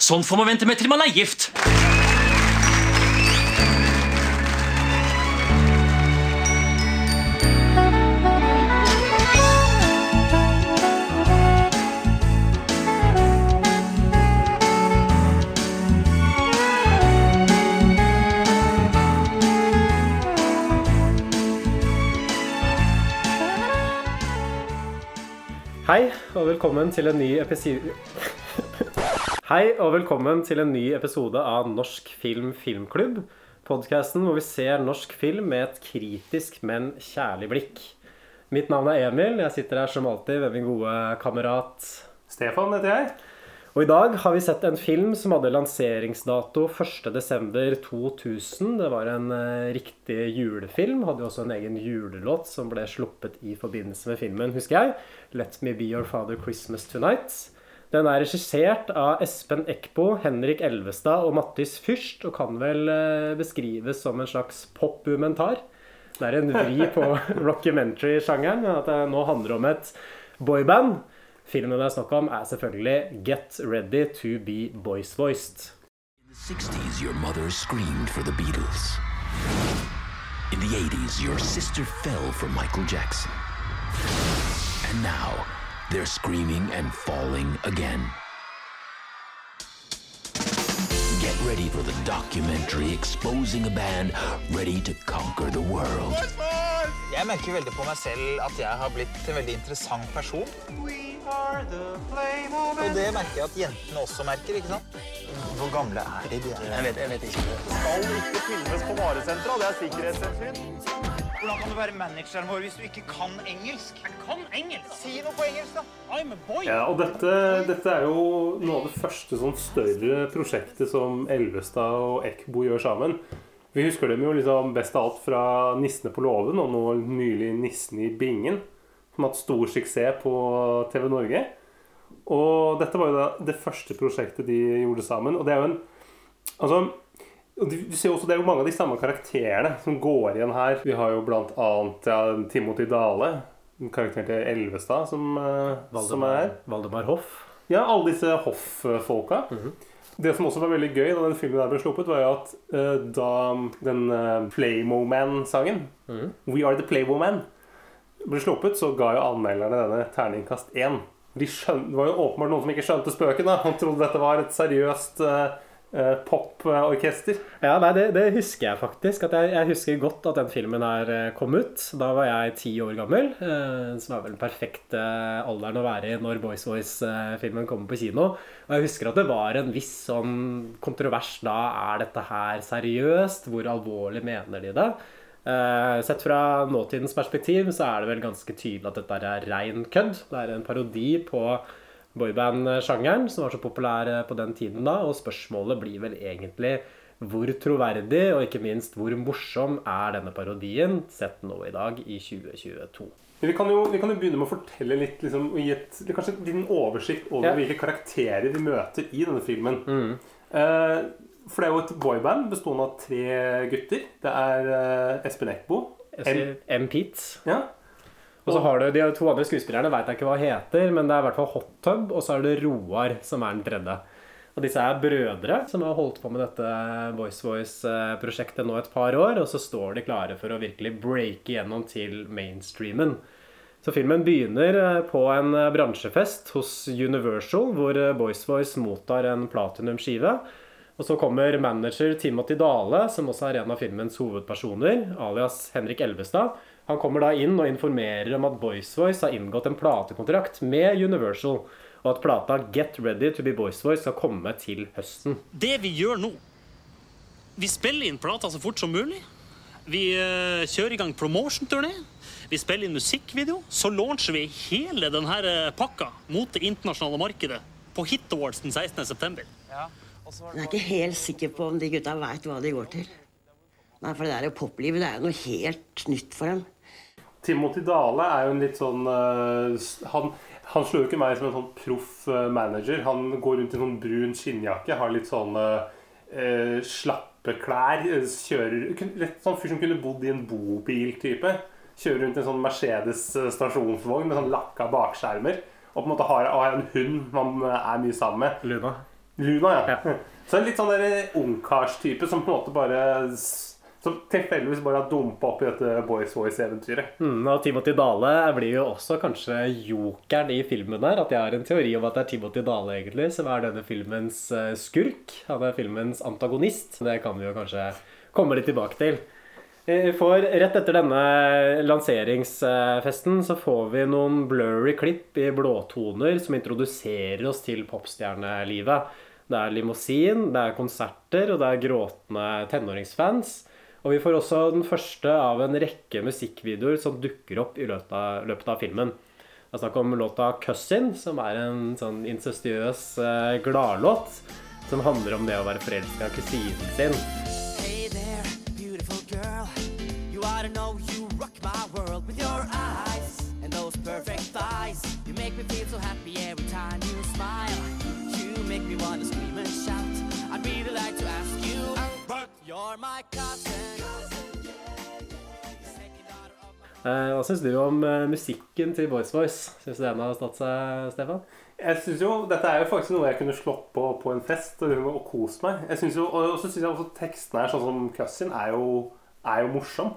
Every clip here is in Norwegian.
Sånn får man vente med til man er gift. Hei, og velkommen til en ny episode Hei, og velkommen til en ny episode av Norsk film filmklubb. Podkasten hvor vi ser norsk film med et kritisk, men kjærlig blikk. Mitt navn er Emil. Jeg sitter her som alltid ved min gode kamerat Stefan heter jeg. Og i dag har vi sett en film som hadde lanseringsdato 1.12.2000. Det var en eh, riktig julefilm. Hadde jo også en egen julelåt som ble sluppet i forbindelse med filmen, husker jeg. 'Let Me Be Your Father Christmas Tonight'. Den er regissert av Espen Eckbo, Henrik Elvestad og Mattis Fyrst, og kan vel eh, beskrives som en slags pop-umentar? Det er en vri på rockumentary-sjangeren. men At det nå handler om et boyband. Filmen det er snakk om, er selvfølgelig 'Get Ready To Be Boys Voiced'. In the 60s, your mother screamed for the Beatles. In the 80s, your sister fell for Michael Jackson. And now, they're screaming and falling again. Get ready for the documentary exposing a band ready to conquer the world. Jeg merker veldig på meg selv at jeg har blitt en veldig interessant person. Og det merker jeg at jentene også merker, ikke sant? Hvor gamle er de? de er? Jeg vet, jeg vet ikke. Skal ikke filmes på varesentra, det er sikkerhetshensyn. Hvordan kan du være manageren vår hvis du ikke kan engelsk? Jeg kan engelsk! Si noe på engelsk, da. I'm a boy. Ja, og dette, dette er jo noe av det første sånn større prosjektet som Elvestad og Eckbo gjør sammen. Vi husker dem jo liksom best av alt fra 'Nissene på låven' og nå nylig 'Nissen i bingen', som har hatt stor suksess på TV Norge. Og dette var jo da det første prosjektet de gjorde sammen. Og det er jo en Altså du du ser også Det er jo mange av de samme karakterene som går igjen her. Vi har jo blant annet ja, Timothy Dale, karakteren til Elvestad, som, Valdemar, som er her. Valdemar Hoff. Ja, alle disse Hoff-folka Det som også var veldig gøy da den filmen der ble sluppet, var jo at uh, da den uh, Playmo-Man-sangen, We Are The Playmo-Man, ble sluppet, så ga jo anmelderne denne terningkast én. De skjøn- det var jo åpenbart noen som ikke skjønte spøken. da Han trodde dette var et seriøst uh, poporkester. Ja, nei, det, det husker jeg faktisk. Jeg, jeg husker godt at den filmen her eh, kom ut. Da var jeg ti år gammel. Eh, som er vel den perfekte alderen å være i når Boys Voice-filmen kommer på kino. Og jeg husker at det var en viss sånn kontrovers da. Er dette her seriøst? Hvor alvorlig mener de det? Eh, sett fra nåtidens perspektiv så er det vel ganske tydelig at dette er rein kødd. Det er en parodi på boyband-sjangeren som var så populær eh, på den tiden da, og spørsmålet blir vel egentlig hvor troverdig og ikke minst hvor morsom er denne parodien sett nå i dag i 2022? Men vi kan, jo, vi kan jo begynne med å fortelle litt liksom, og gi et, kanskje din oversikt over Ja. hvilke karakterer vi møter i denne filmen. Eh, for det er jo et boyband bestående av tre gutter. Det er eh, Espen Eckbo. Sier M. Pete. Ja. Og så har du de to andre skuespillerne, veit jeg ikke hva heter, men det er i hvert fall Hot Tub, og så er det Roar som er den tredje. Og disse er brødre som har holdt på med dette Voice Voice-prosjektet nå et par år, og så står de klare for å virkelig breake gjennom til mainstreamen. Så filmen begynner eh, på en eh, bransjefest hos Universal, hvor eh, Voice Voice mottar en platinumskive. Og så kommer manager Timothy Dale, som også er en av filmens hovedpersoner, alias Henrik Elvestad. Han kommer da inn og informerer om at Boys Voice har inngått en platekontrakt med Universal, og at plata Get Ready To Be Boys Voice skal komme til høsten. Det vi gjør nå Vi spiller inn plata så fort som mulig. Vi eh, kjører i gang promotion-turné. Vi spiller inn musikkvideo. Så launcher vi hele denne pakka mot det internasjonale markedet på Hit Awards den 16. september. Jeg er ikke helt sikker på om de gutta veit hva de går til. Nei, for det der poplivet det er jo noe helt nytt for dem. Timothy Dale er jo en litt sånn eh, Han, han slår jo ikke meg som en sånn proff eh, manager. Han går rundt i en sånn brun skinnjakke, har litt sånn eh, slappe klær. eh, Kjører Rett sånn fyr som kunne bodd i en bobil-type. Kjører rundt i en sånn Mercedes eh, stasjonsvogn med sånn lakka bakskjermer. Og på en måte har, har en hund man eh, er mye sammen med. Luna. Luna, ja. Så en litt sånn ungkarstype som på en måte bare Som tilfeldigvis bare har dumpa opp i dette Boys Voice-eventyret. Mm, og Timothy Dale blir jo også kanskje jokeren i filmen her. At jeg har en teori om at det er Timothy Dale egentlig som er denne filmens eh, skurk. Han er filmens antagonist. Det kan vi jo kanskje komme litt tilbake til. For rett etter denne lanseringsfesten så får vi noen blurry klipp i blåtoner som introduserer oss til popstjernelivet. Det er limousin, det er konserter, og det er gråtende tenåringsfans. Og vi får også den første av en rekke musikkvideoer som dukker opp i løpet av, løpet av filmen. Det er snakk om låta 'Cousin', som er en sånn incestuøs eh, gladlåt. Som handler om det å være forelska i kusinen sin. Hey there, you're my cousin. Eh, hva syns du om eh, musikken til Voice Voice? Syns du den har stått seg, Stefan? Jeg synes jo, Dette er jo faktisk noe jeg kunne slått på på en fest og, og kost meg. Jeg synes jo, Og så syns jeg også tekstene her, sånn som Cousin, er jo, er jo morsom.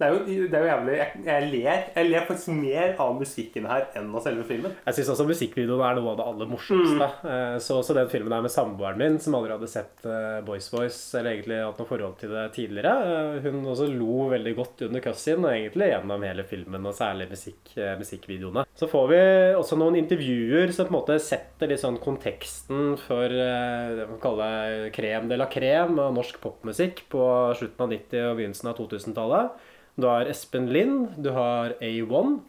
Det, er jo, det er jo jævlig jeg, jeg ler Jeg ler faktisk mer av musikken her enn av selve filmen. Jeg syns også musikkvideoen er noe av det aller morsomste. Mm. Så også den filmen her med samboeren min, som aldri hadde sett eh, Boys Voice, eller egentlig hatt noe forhold til det tidligere. Eh, Hun også lo veldig godt under cussien, og egentlig gjennom hele filmen, og særlig musikk, eh, musikkvideoene. Så får vi også noen intervjuer som på en måte setter litt sånn konteksten for eh, det man kaller krem de la krem av norsk popmusikk på slutten av 90- og begynnelsen av 2000-tallet. Du har Espen Lind, du har A1.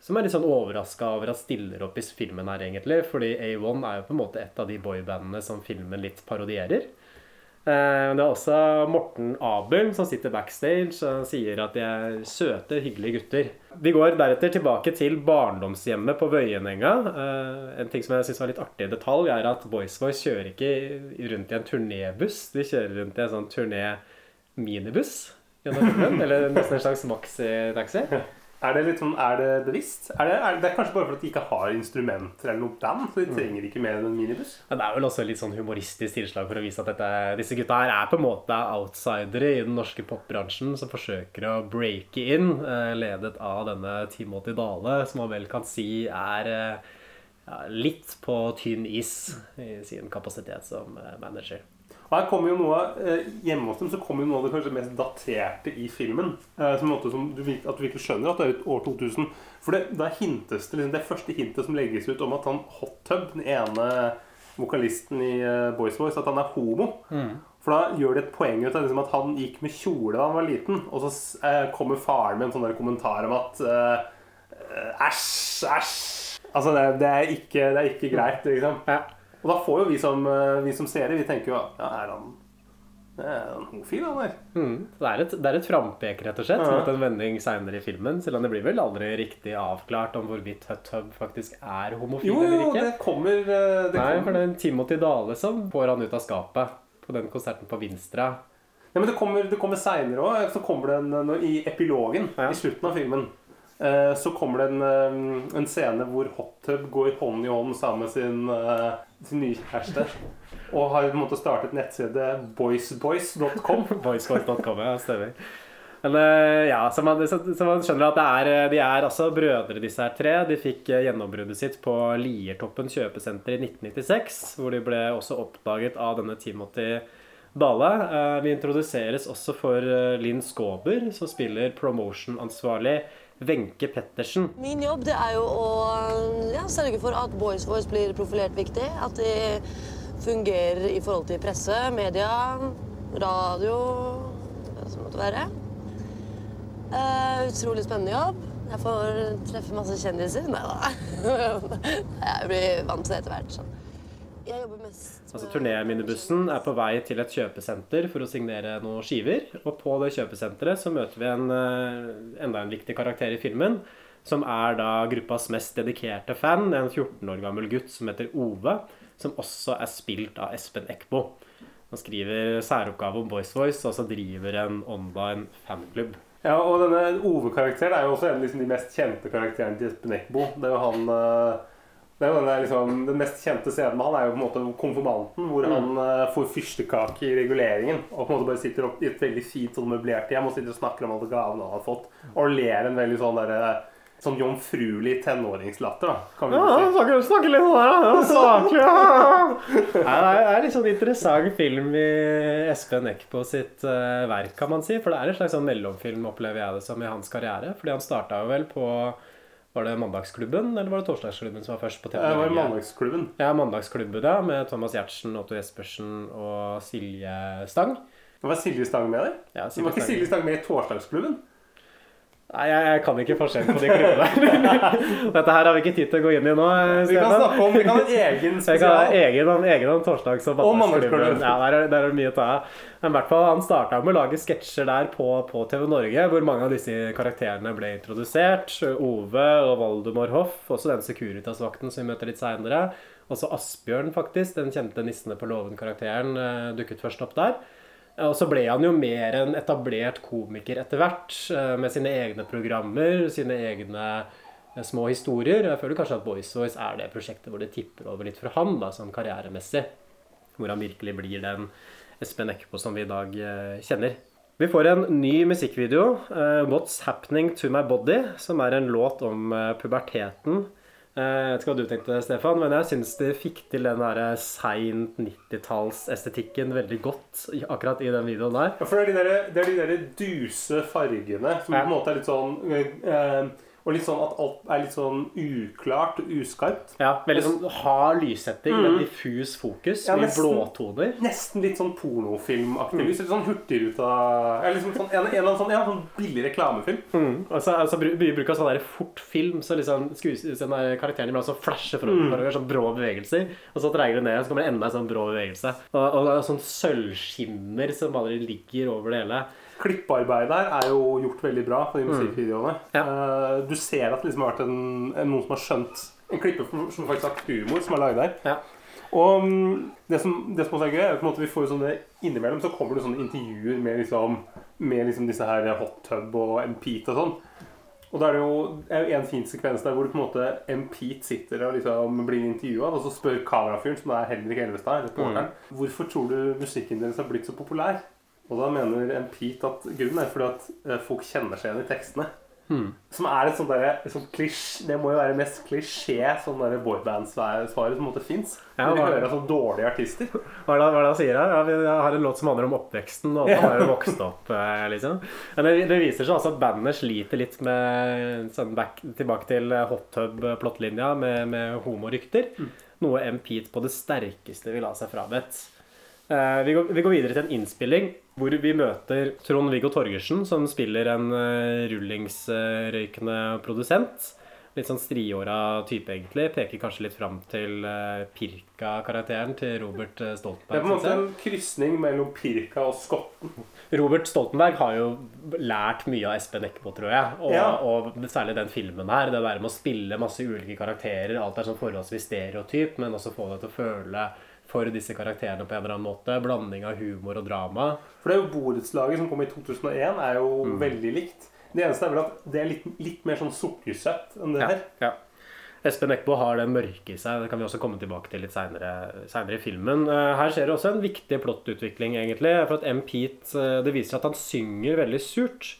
Som er litt sånn overraska over at stiller opp i filmen her, egentlig. Fordi A1 er jo på en måte et av de boybandene som filmen litt parodierer. Eh, Det er også Morten Abel som sitter backstage og sier at de er søte, hyggelige gutter. Vi går deretter tilbake til barndomshjemmet på Vøyenenga. Eh, En ting som jeg syns var litt artig i detalj, er at Boys Voice kjører ikke rundt i en turnébuss. De kjører rundt i en sånn turné-minibuss gjennom filmen. Eller nesten en slags maxitaxi. Er det litt sånn, er det bevisst? Er det, er det, det er kanskje bare fordi de ikke har instrumenter eller noe band, så de trenger ikke mer enn en minibuss? Men det er vel også litt sånn humoristisk tilslag for å vise at dette, disse gutta her er på en måte outsidere i den norske popbransjen som forsøker å breake in, eh, ledet av denne Timothy Dale, som man vel kan si er eh, ja, litt på tynn is i sin kapasitet som eh, manager. Og her kommer jo noe eh, Hjemme hos dem så kommer jo noe av det kanskje mest daterte i filmen. Eh, som en måte som du, at du virkelig skjønner at det er år 2000. For det, da hintes det liksom, det første hintet som legges ut om at han Hot Tub, den ene vokalisten i Boys Boys Voice, at han er homo. For da gjør det et poeng ut av liksom, at han gikk med kjole da han var liten. Og så eh, kommer faren med en sånn der kommentar om at æsj, eh, æsj. Altså, det, det, er ikke, det er ikke greit, liksom. Ja. Og da får jo vi som, eh, vi som seere, vi tenker jo ja, er han er han homofil, han der? Mm. Det er et, det er et frampek, rett og slett, mot en vending seinere i filmen. Selv om det blir vel aldri riktig avklart om hvorvidt Hut Tub faktisk er homofil Jo, eller jo, det kommer, eh, det Nei, for det er Timothy Dale som får han ut av skapet på den konserten på Vinstra. Ja, men det kommer, det kommer seinere òg. Så kommer det en, I epilogen, Ja. i slutten av filmen, eh, så kommer det en, en scene hvor Hot Tub går hånd i hånd sammen med sin, sin nye kjæreste. Og har på en måte startet nettside boysboys.com. boysboys.com, ja, stemmer. Men eh, ja, så man, så, så man skjønner at er, eh, de er altså brødre, disse her tre. De fikk eh, gjennombruddet sitt på Liertoppen kjøpesenter i 1996, hvor de ble også oppdaget av denne Timothy Dale. Vi introduseres også for Linn Skåber, som spiller promotion-ansvarlig Wenche Pettersen. Min jobb det er jo å ja, sørge for at Boys Voice blir profilert viktig. At de fungerer i forhold til presse, media, radio, som måtte være. Uh, utrolig spennende jobb. Jeg får treffe masse kjendiser. Nei da. Jeg blir vant til det etter hvert. Så. Jeg jobber mest Altså Turnéminibussen er på vei til et kjøpesenter for å signere noen skiver. Og på det kjøpesenteret så møter vi en, eh, enda en viktig karakter i filmen. Som er da gruppas mest dedikerte fan, en 14 år gammel gutt som heter Ove. Som også er spilt av Espen Eckbo. Han skriver særoppgave om Boys Voice, og så driver en online fanklubb. Ja, og denne Ove-karakteren er jo også en av liksom, de mest kjente karakterene til Espen Eckbo. Det er jo han eh, Det er jo den, liksom, den mest kjente scenen med han er jo på en måte konfirmanten, hvor Mm. han uh, får fyrstekake i reguleringen. Og på en måte bare sitter opp i et veldig fint sånn møblert hjem og sitter og snakker om alle gavene han har fått. Og ler en veldig sånn derre Sånn jomfruelig tenåringslatter, da. Kan vi Ja, si. snakker, snakker litt sånn der. Ja. Saklig. ja. Det er- det er litt sånn interessant film i Espen Eckbo sitt uh, verk, kan man si. For det er en slags sånn mellomfilm, opplever jeg det som, i hans karriere. Fordi han starta jo vel på Var det Mandagsklubben, eller var det Torsdagsklubben som var først på TV? Det var Mandagsklubben. Ja, Mandagsklubben, ja. Med Thomas Giertsen, Otto Jespersen og Silje Stang. Det var Silje Stang med der? Ja, Silje Det var ikke Silje Stang med i Torsdagsklubben? Nei, jeg, kan ikke forskjellen på de klubbene. Dette her har vi ikke tid til å gå inn i nå. Vi kan snakke om Vi kan en egen spesial. jeg egen egen om torsdags- og mandagsklubben. Ja, der er, der er det mye å ta av. Men i hvert fall, han starta med å lage sketsjer der på, på TV Norge, hvor mange av disse karakterene ble introdusert. Ove og Valdemar Hoff, også den Securitas-vakten som vi møter litt seinere. Også Asbjørn, faktisk, den kjente Nissene på låven-karakteren, eh, dukket først opp der. Og så ble han jo mer en etablert komiker etter hvert, eh, med sine egne programmer, sine egne eh, små historier. Jeg føler kanskje at Boys Voice er det prosjektet hvor det tipper over litt for han, da, sånn karrieremessig. Hvor han virkelig blir den Espen Eckbo som vi i dag eh, kjenner. Vi får en ny musikkvideo, 'What's Happening To My Body', som er en låt om puberteten. Eh, Jeg vet ikke hva du tenkte, Stefan, men jeg syns de fikk til den der seint 90-tallsestetikken veldig godt akkurat i den videoen der. Ja, for det er de der, det er de der duse fargene som Ja. på en måte er litt sånn eh, Og litt sånn at alt er litt sånn uklart og uskarpt. Ja, Veldig sånn hard lyssetting Mm. med diffus fokus, Ja, med blåtoner. Nesten litt sånn pornofilmaktig Mm. Litt sånn Hurtigruta ja, liksom sånn, en, en, eller annen sånn, ja, sånn billig reklamefilm. Mm. Altså, altså bruk av sånn der fortfilm, så liksom karakteren iblant så flasher forover, Mm. sånn brå bevegelser, og så dreier det ned, så kommer det enda en sånn brå bevegelse. Og, og, og sånn sølvskinner som bare ligger over det hele. Klippearbeidet her er jo gjort veldig bra på de Mm. musikkvideoene. Uh, du ser at det liksom har vært en, en, noen som har skjønt En klipper som faktisk har humor, som er laget der. Og mm, det som, det som også er gøy, er at vi får sånne innimellom så kommer det sånne intervjuer med liksom, med liksom disse her Hot Tub og Empeat og sånn. Og da er det jo er en fin sekvens der hvor på en måte Empeat sitter og liksom blir intervjua, og så spør kamerafyren, som er Henrik Elvestad, reporteren, hvorfor tror du musikken deres har blitt så populær? Og da mener M. Pete at grunnen er fordi at eh, folk kjenner seg igjen i tekstene. Hmm. Som er et sånt der, sånn klisj, Det må jo være mest klisjé sånn boyband-svaret som en fins. Ja, hva- hører sånn dårlige artister. Hva er det, hva er det han sier her? Ja, vi har en låt som handler om oppveksten, og han har jo vokst opp, eh, liksom. Men det, det viser seg altså at bandet sliter litt med sånn back, tilbake til hot tub-plottlinja med, med homorykter. Noe M. Pete på det sterkeste vil ha seg frabedt. Uh, vi, går, vi går videre til en innspilling hvor vi møter Trond-Viggo Torgersen, som spiller en uh, rullingsrøykende produsent. Litt sånn striåra type, egentlig. Peker kanskje litt fram til uh, Pirka-karakteren til Robert Stoltenberg. Det er på en måte en krysning mellom Pirka og Skotten. Robert Stoltenberg har jo lært mye av Espen Eckbo, tror jeg. Og, Ja. og særlig den filmen her. Det der med å spille masse ulike karakterer. Alt er sånn forholdsvis stereotyp, men også få deg til å føle for disse karakterene på en eller annen måte. Blanding av humor og drama. For det er jo borettslaget som kom i 2001, er jo Mm. veldig likt. Det eneste er vel at det er litt, litt mer sånn sukkersøtt enn det Ja, her. ja. Espen Eckbo har det mørke i seg. Det kan vi også komme tilbake til litt seinere i filmen. Eh, Her skjer det også en viktig plottutvikling, egentlig. For at M. Pete eh, Det viser at han synger veldig surt.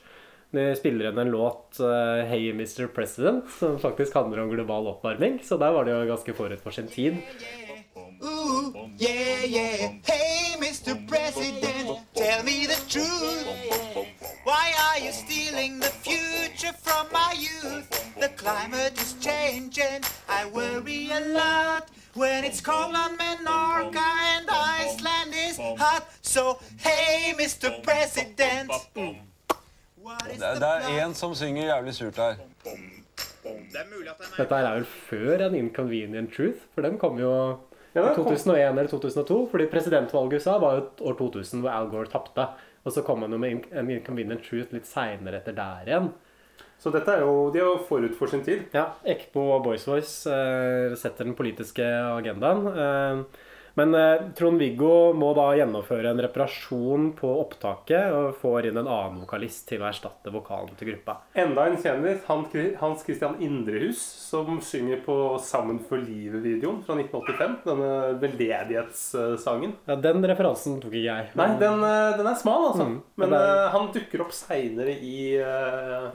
De spiller igjen en låt, eh, 'Hey Mr. President', som faktisk handler om global oppvarming. Så der var det jo ganske forut for sin tid. Yeah, yeah. Hey, Mr. President, tell me the truth. Why are you stealing the future from my youth? The climate is changing. I worry a lot when it's cold on Menorca and Iceland is hot. So, hey, Mr. President. Det, er- det er én som synger jævlig surt her. Dette er vel før en 'Inconvenient Truth', for den kom jo Ja, i 2001 eller 2002. Fordi presidentvalget i USA var jo et år 2000 hvor Al Gore tapte. Og så kom han jo med en 'Inconvenient Truth' litt seinere etter der igjen. Så dette er jo, de er jo forut for sin tid. Ja, Ekbo og Boys Voice eh, setter den politiske agendaen. Eh, Men eh, Trond-Viggo må da gjennomføre en reparasjon på opptaket og får inn en annen vokalist til å erstatte vokalen til gruppa. Enda en kjendis, Hans Christian Indrehus, som synger på 'Sammen for livet'-videoen fra 1985. Denne veldedighetssangen. Ja, Den referansen tok ikke jeg. Nei, den, eh, den er smal, altså. Mm. Men er- eh, han dukker opp seinere i,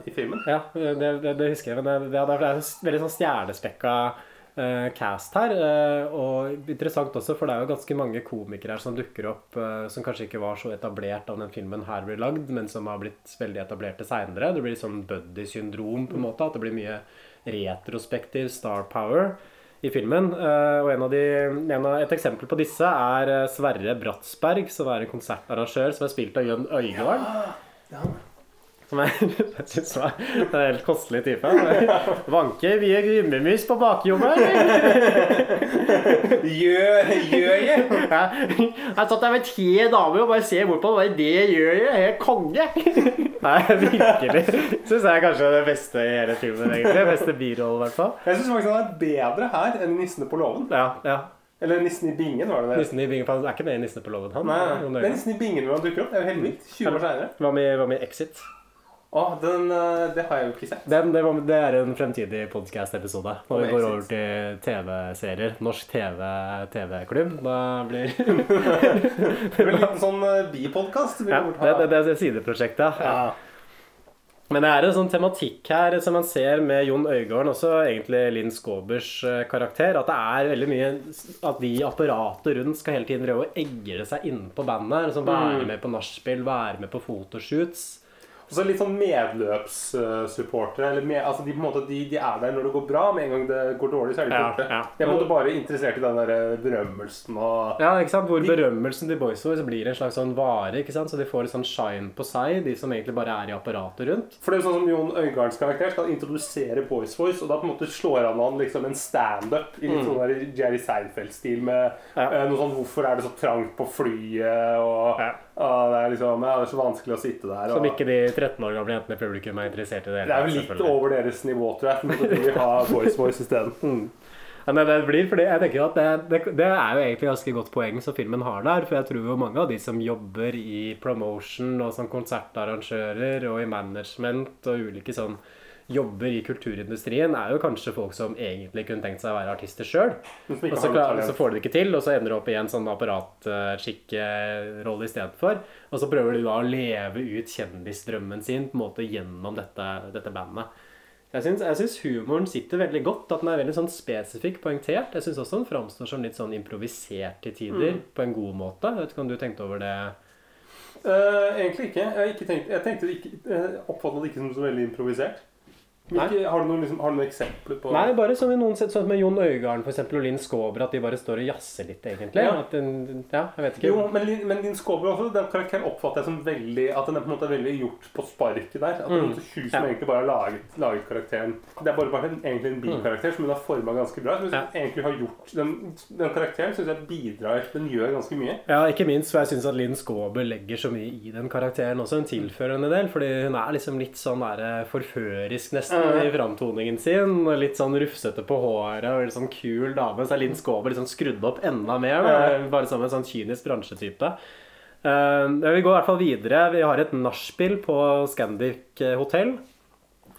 i filmen. Ja, det, det, det husker jeg. Men det, det er en veldig sånn stjernespekka eh, cast her. Uh, og interessant også, for det er jo ganske mange komikere her som dukker opp uh, som kanskje ikke var så etablert da den filmen her ble lagd, men som har blitt veldig etablerte seinere. Det blir sånn buddy-syndrom, på en måte. At det blir mye retrospektiv star power i filmen. Og en av de, en av, et eksempel på disse er Sverre Bratsberg, som er en konsertarrangør som er spilt av Jønn Øygarden. Som jeg, jeg syns var en helt kostelig type. Vanker vi gummimus på bakjommet, Gjør, gjør jeg? Ja, jeg satt der med tre damer og bare ser bort på det. Det gjør jeg. er konge. Nei, virkelig. Syns jeg er kanskje det beste i hele filmen, egentlig. Beste birollen, i hvert fall. Jeg syns faktisk han er bedre her enn i 'Nissene på låven'. Ja, ja. Eller 'Nissen i bingen', var det det? Nissen i bingen, er ikke det Nissene på låven, han. Nei. Det er 'Nissen i bingen' hvor han dukker opp. Det er jo helt vilt. 20 år seinere. Hva med Exit? Å, den, eh, det har jeg jo ikke sett. Den, det, var, det er en fremtidig podcast-episode. Når vi går over til TV-serier. Norsk TV TV-klubb. Da blir Det blir en liten sånn uh, bipodkast. ja, det, det, det er sideprosjektet. Ja. Men det er en sånn tematikk her som man ser med Jon Øigarden, også egentlig Linn Skåbers eh, karakter, at det er veldig mye at de apparatet rundt skal hele tiden prøve å egge seg inn på bandet. Liksom være Mm. med på nachspiel, være med på fotoshoots. Så litt sånn medløpssupportere. Eller med, altså de, på en måte, de, de er der når det går bra, med en gang det går dårlig, så er de Ja, borte. ja. De er måte bare interessert i den der eh, berømmelsen og Ja, ikke sant? Hvor De- berømmelsen til Boys Boys blir en slags sånn vare. ikke sant? Så de får en sånn shine på seg, de som egentlig bare er i apparatet rundt. For det er jo sånn som Jon Øigardens karakter skal introdusere Boys Boys, og da på en måte slår han an liksom en standup i litt Mm. sånn der Jerry Seinfeld-stil med Ja. eh, noe sånn 'Hvorfor er det så trangt på flyet?' og ah, det er liksom ja, 'Det er så vanskelig å sitte der'. Som ikke de 13 år gamle jentene i publikum er interessert i det. det er jo litt over deres nivå, tror jeg. For vi vil ha voice Voice isteden. Mm. Nei, det blir fordi jeg tenker at det, det, det er jo egentlig ganske godt poeng som filmen har der. For jeg tror jo mange av de som jobber i promotion og som konsertarrangører og i management og ulike sånn jobber i kulturindustrien, er jo kanskje folk som egentlig kunne tenkt seg å være artister sjøl. Og så, så får de det ikke til, og så ender de opp i en sånn apparatskikkerolle istedenfor. Og så prøver de da å leve ut kjendisdrømmen sin på en måte gjennom dette, dette bandet. Jeg syns, humoren sitter veldig godt. At den er veldig sånn spesifikk poengtert. Jeg syns også den framstår som litt sånn improvisert til tider, Mm. på en god måte. Jeg vet ikke om du tenkte over det? Uh, egentlig ikke. Jeg, ikke tenkt, jeg tenkte ikke, jeg oppfattet det ikke som så veldig improvisert. Ikke, har, du noen, liksom, har du noen eksempler på Nei, bare som i noen sett, sånn med Jon Øigarden for eksempel, og Linn Skåber, at de bare står og jazzer litt, egentlig. Ja. Den, ja, jeg vet ikke. Jo, men, men Linn Skåber også, den karakteren oppfatter jeg som veldig At den er på en måte veldig gjort på sparket der. At det er Mm. hun som Ja. egentlig bare har laget, laget karakteren Det er bare, bare en, egentlig en bikarakter som hun har forma ganske bra. Som Ja. egentlig har gjort Den, den karakteren syns jeg bidrar Den gjør ganske mye. Ja, ikke minst, for jeg syns at Linn Skåber legger så mye i den karakteren også. Hun tilfører en del, fordi hun er liksom litt sånn der, forførisk nesten Ja. i framtoningen sin. Litt sånn rufsete på håret og litt sånn kul dame. Så er Linn Skåber liksom skrudd opp enda mer, bare som en sånn kynisk bransjetype. Uh, vi går i hvert fall videre. Vi har et nachspiel på Scandic eh, hotell.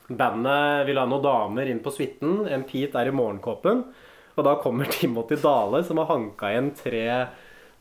Bandet vil ha noen damer inn på suiten. En Pete er i morgenkåpen. Og da kommer Timothy Dale, som har hanka igjen tre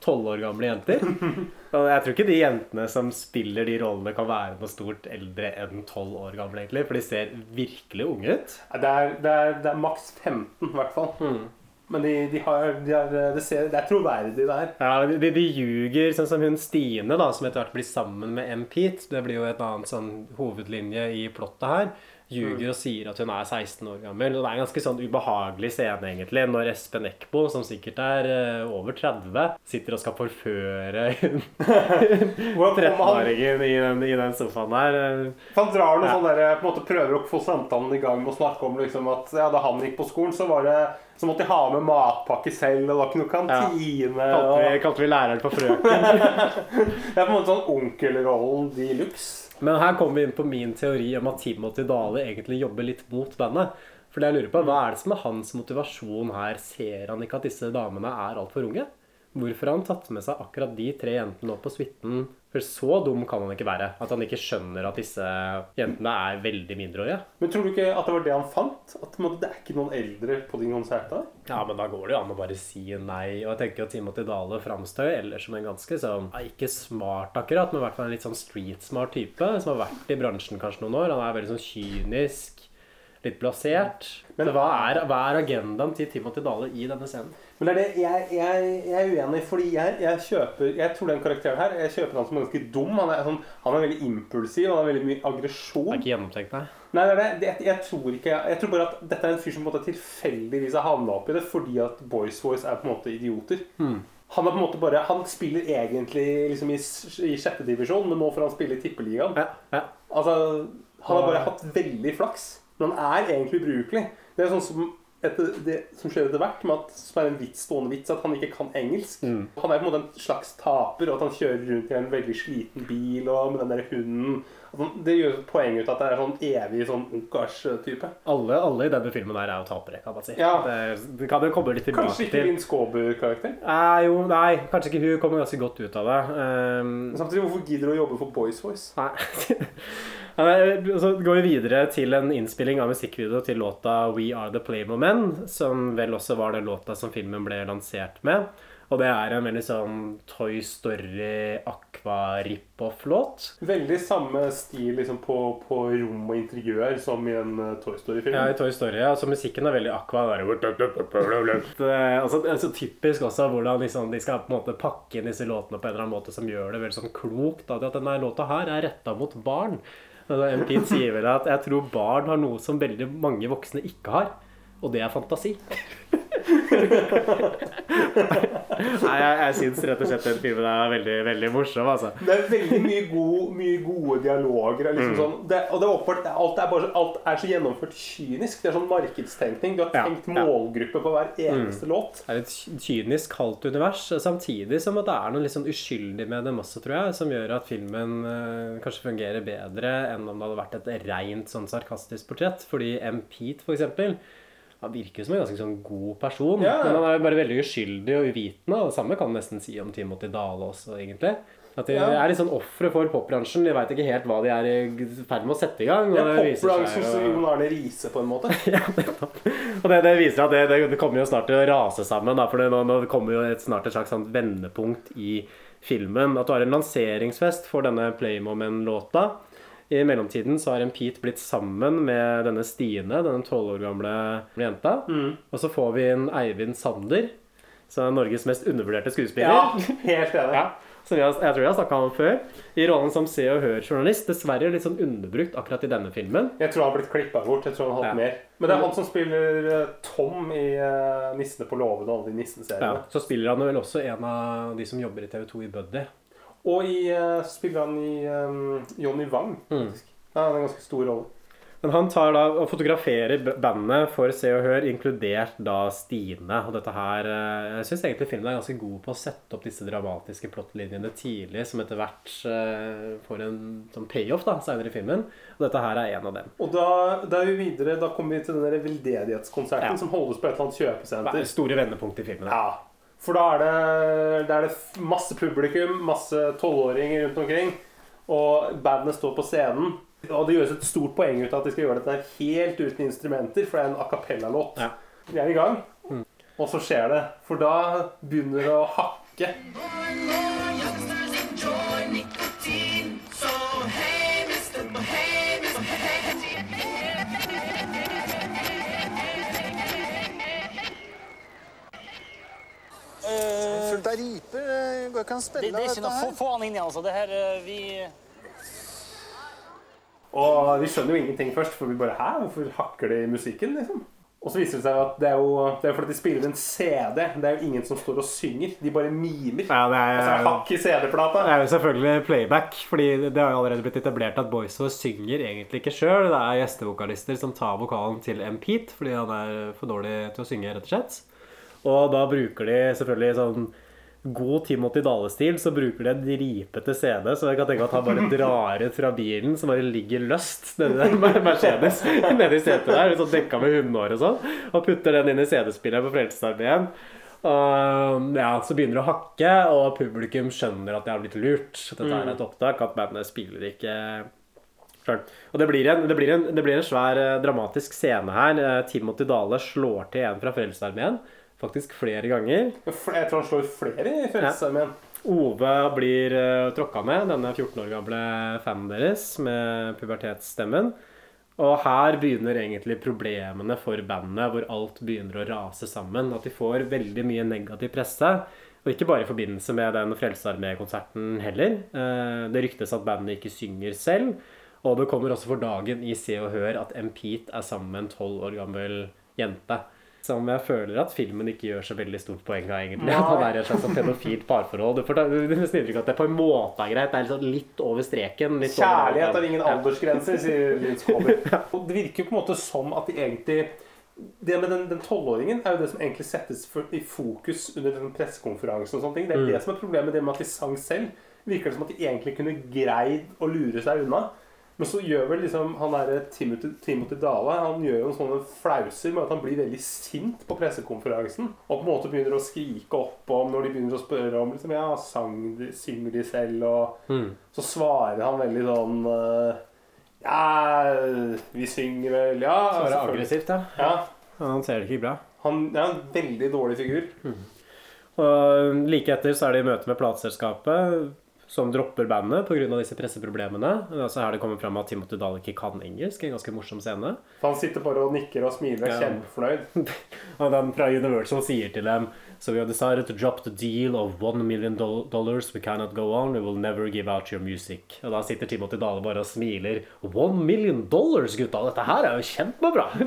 tolv år gamle jenter. Og jeg tror ikke de jentene som spiller de rollene, kan være noe stort eldre enn tolv år gamle, egentlig. For de ser virkelig unge ut. Det er, det er, det er maks 15, i hvert fall. Mm. Men de, de har, de har det, ser, det er troverdig, det her. Ja, de, de ljuger, sånn som hun Stine, da, som etter hvert blir sammen med M. Pete. Det blir jo et annet sånn hovedlinje i plottet her. Ljuger og sier at hun er 16 år gammel. Og det er en ganske sånn ubehagelig scene, egentlig, når Espen Eckbo, som sikkert er uh, over 30, sitter og skal forføre hun 13-åringen i, i den sofaen der. Han drar noe Ja. sånn der, på en måte prøver å få samtalen i gang med å snakke om liksom at ja, da han gikk på skolen, så var det så måtte de ha med matpakke selv, og det var ikke noe kantine. Kalte vi, og... kalte vi læreren for frøken. Det er på en måte sånn onkelrollen de luxe. Men her kommer vi inn på min teori om at Timothy Dale egentlig jobber litt mot bandet. For det jeg lurer på, Hva er det som er hans motivasjon her? Ser han ikke at disse damene er altfor unge? Hvorfor har han tatt med seg akkurat de tre jentene opp på suiten? For så dum kan han ikke være. At han ikke skjønner at disse jentene er veldig mindreårige. Men tror du ikke at det var det han fant? At det er ikke noen eldre på din konsert da? Ja, men da går det jo an å bare si nei. Og jeg tenker at Timothy Dale framstår jo ellers som en ganske sånn Ikke smart akkurat, men i hvert fall en litt sånn street-smart type. Som har vært i bransjen kanskje noen år. Han er veldig sånn kynisk. Litt blasert. Men hva er, hva er agendaen til Timothy Dale i denne scenen? Men det er det, jeg, jeg, jeg er uenig, fordi jeg, jeg kjøper Jeg tror den karakteren her Jeg kjøper han som ganske dum. Han er, sånn, han er veldig impulsiv. Han har veldig mye aggresjon. Det er ikke gjennomtenkt, nei. Nei, det det. jeg, tror ikke, jeg tror bare at dette er en fyr som på en måte tilfeldigvis har havna i det fordi at Boys Voice er på en måte idioter. Hmm. Han er på en måte bare Han spiller egentlig liksom i, i sjette divisjon, men nå får han spille i Tippeligaen. Altså, han har bare hatt veldig flaks. Men han er egentlig ubrukelig. Det er sånn som etter, det som skjer etter hvert, med at, som er en vits, stående vits, at han ikke kan engelsk. Mm. Han er på en måte en slags taper, og at han kjører rundt i en veldig sliten bil og med den der hunden. Han, det gjør poeng ut at det er sånn evig sånn ungkars-type. Alle, alle i denne filmen her er jo tapere, kan man si. Ja. Det, det kan jo komme litt tilbake Kanskje ikke til. Linn Skåber-karakter. Nei, jo, nei, kanskje ikke hun kommer ganske godt ut av det. Um, samtidig, hvorfor gidder du å jobbe for Boys Voice? Nei. Nei, Så går vi videre til en innspilling av musikkvideo til låta We Are The Playmore Men, som vel også var den låta som filmen ble lansert med. Og det er en veldig sånn Toy Story Aqua-rip-off-låt. Veldig samme stil liksom, på, på rom og interiør som i en eh, Toy Story-film. Ja, i Toy Story, ja. Så musikken er veldig aqua. Det er altså, så typisk også hvordan liksom, de skal på en måte pakke inn disse låtene på en eller annen måte som gjør det veldig sånn klokt. Da, at denne låta her er retta mot barn. Altså, M. Sier vel at jeg tror barn har noe som veldig mange voksne ikke har. Og det er fantasi. Nei, jeg, jeg syns rett og slett den filmen er veldig, veldig morsom, altså. Det er veldig mye, god, mye gode dialoger. Liksom Mm. sånn, det, og det er oppført, alt er, bare, alt er så gjennomført kynisk. Det er sånn markedstenkning. Du har tenkt ja. målgruppe på hver eneste Mm. låt. Det er et kynisk kaldt univers, samtidig som at det er noe litt sånn uskyldig med dem også, tror jeg, som gjør at filmen øh, kanskje fungerer bedre enn om det hadde vært et rent sånn sarkastisk portrett. Fordi M. Pete, for eksempel, han virker som en ganske sånn god person, Ja. men han er bare veldig uskyldig og uvitende, og det samme kan man nesten si om Timothy Dale også, egentlig. At de Ja. er litt sånn ofre for popbransjen. De veit ikke helt hva de er i ferd med å sette i gang. Det er viser seg popbransjen jo- som Jon Arne Riise, på en måte. og det, det viser at det, det, det kommer jo snart til å rase sammen. Da, for det, nå, nå kommer jo et, snart et slags sånn vendepunkt i filmen. At du har en lanseringsfest for denne Playmomen-låta. I mellomtiden så har en Pete blitt sammen med denne Stine, denne tolv år gamle jenta. Mm. Og så får vi en Eivind Sander, som er Norges mest undervurderte skuespiller. Ja, helt enig. Ja, som jeg, jeg tror jeg har snakka om før. I rollen som Se og Hør-journalist. Dessverre litt sånn underbrukt akkurat i denne filmen. Jeg tror han har blitt klippa bort. Jeg tror han har hatt Ja. mer. Men det er han som spiller eh, Tom i uh, 'Nissene på låven' og alle de Ja, nissenseriene. så spiller han vel også en av de som jobber i TV2 i Buddy. Og i, uh, spiller han i um, Johnny Wang. Mm. faktisk. Ja, han har en ganske stor rolle. Men han tar da og fotograferer bandet for Se og Hør, inkludert da Stine. Og dette her eh, Jeg syns egentlig filmen er ganske god på å sette opp disse dramatiske plottlinjene tidlig, som etter hvert får en sånn payoff da, senere i filmen. Og dette her er en av dem. Og da, da er vi videre, da kommer vi til den veldedighetskonserten Ja. som holdes på et eller annet Det er kjøpesenter. store vendepunkt i filmen. Ja. For da er det, da er det masse publikum, masse tolvåringer rundt omkring. Og bandet står på scenen. Og det gjøres et stort poeng ut av at de skal gjøre dette helt uten instrumenter, for det er en a cappella-låt. Ja. Vi er i gang, og så skjer det. For da begynner det å hakke. Riper. Det går ikke an å Det, spille det er ikke dette noe. Få, her. få han inn igjen, altså. Det her, eh, vi... Og vi skjønner jo ingenting først, for vi bare Hæ, hvorfor hakker de musikken, liksom? Og så viser det seg at det er jo det er fordi de spiller en CD. Det er jo ingen som står og synger. De bare mimer. Ja, det er- Altså, hakk i CD-plata. Det er jo selvfølgelig playback, fordi det har jo allerede blitt etablert at Boys Voice synger egentlig ikke sjøl. Det er gjestevokalister som tar vokalen til M. Pete fordi han er for dårlig til å synge, rett og slett. Og da bruker de selvfølgelig sånn god Timothy Dale-stil, så bruker de en ripete CD, så jeg kan tenke at han bare drar ut fra bilen, som bare ligger løst med Mercedes nedi setet der, sånn dekka med hundehår og sånn, og putter den inn i CD-spilleren på Frelsesarmeen. Og ja, så begynner det å hakke, og publikum skjønner at de har blitt lurt. Dette er Mm. et opptak, at bandet spiller ikke sjøl. Og det blir, en, det, blir en, det blir en svær eh, dramatisk scene her. Eh, Timothy Dale slår til en fra Frelsesarmeen. Faktisk flere ganger. Jeg tror han slår flere i Frelsesarmeen. Ove blir uh, tråkka ned, denne 14 år gamle fanen deres, med pubertetsstemmen. Og her begynner egentlig problemene for bandet, hvor alt begynner å rase sammen. At de får veldig mye negativ presse. Og ikke bare i forbindelse med den Frelsesarmé-konserten heller. Eh, Det ryktes at bandet ikke synger selv. Og det kommer også for dagen i Se og Hør at M. Pete er sammen med en tolv år gammel jente. Som jeg føler at filmen ikke gjør så veldig stort poeng av, egentlig. Nei. At han er et slags sånn pedofilt parforhold. Du får nesten inntrykk at det på en måte er greit. Det er sånn litt over streken. Litt over- Kjærlighet har ingen aldersgrenser, sier Linn Skåber. Og det virker jo på en måte som at de egentlig det med den tolvåringen er jo det som egentlig settes for, i fokus under den pressekonferansen. og sånne ting. Det er Mm. det som er problemet. Det med at de sang selv. Virker det som at de egentlig kunne greid å lure seg unna. Men så gjør vel liksom han derre Timothy, Timothy Dale Han gjør jo sånne flauser med at han blir veldig sint på pressekonferansen. Og på en måte begynner å skrike opp om når de begynner å spørre om liksom, ja, sang de, synger de selv. Og Mm. så svarer han veldig sånn eh, Ja, vi synger vel Ja. Svarer aggressivt, ja. ja. Han ser det ikke bra. Han er en veldig dårlig figur. Og like etter så er det i møte med plateselskapet, som dropper bandet pga. disse presseproblemene. Er her det kommer fram at Timothy Dahl ikke kan engelsk. En ganske morsom scene. For han sitter bare og nikker og smiler, Ja. kjempefornøyd. Og den fra Universal sier til dem So we have decided to drop the deal of one million dollars. We cannot go on. We will never give out your music. Og da sitter Timothy Dale bare og smiler. One million dollars, gutta! Dette her er jo kjempebra!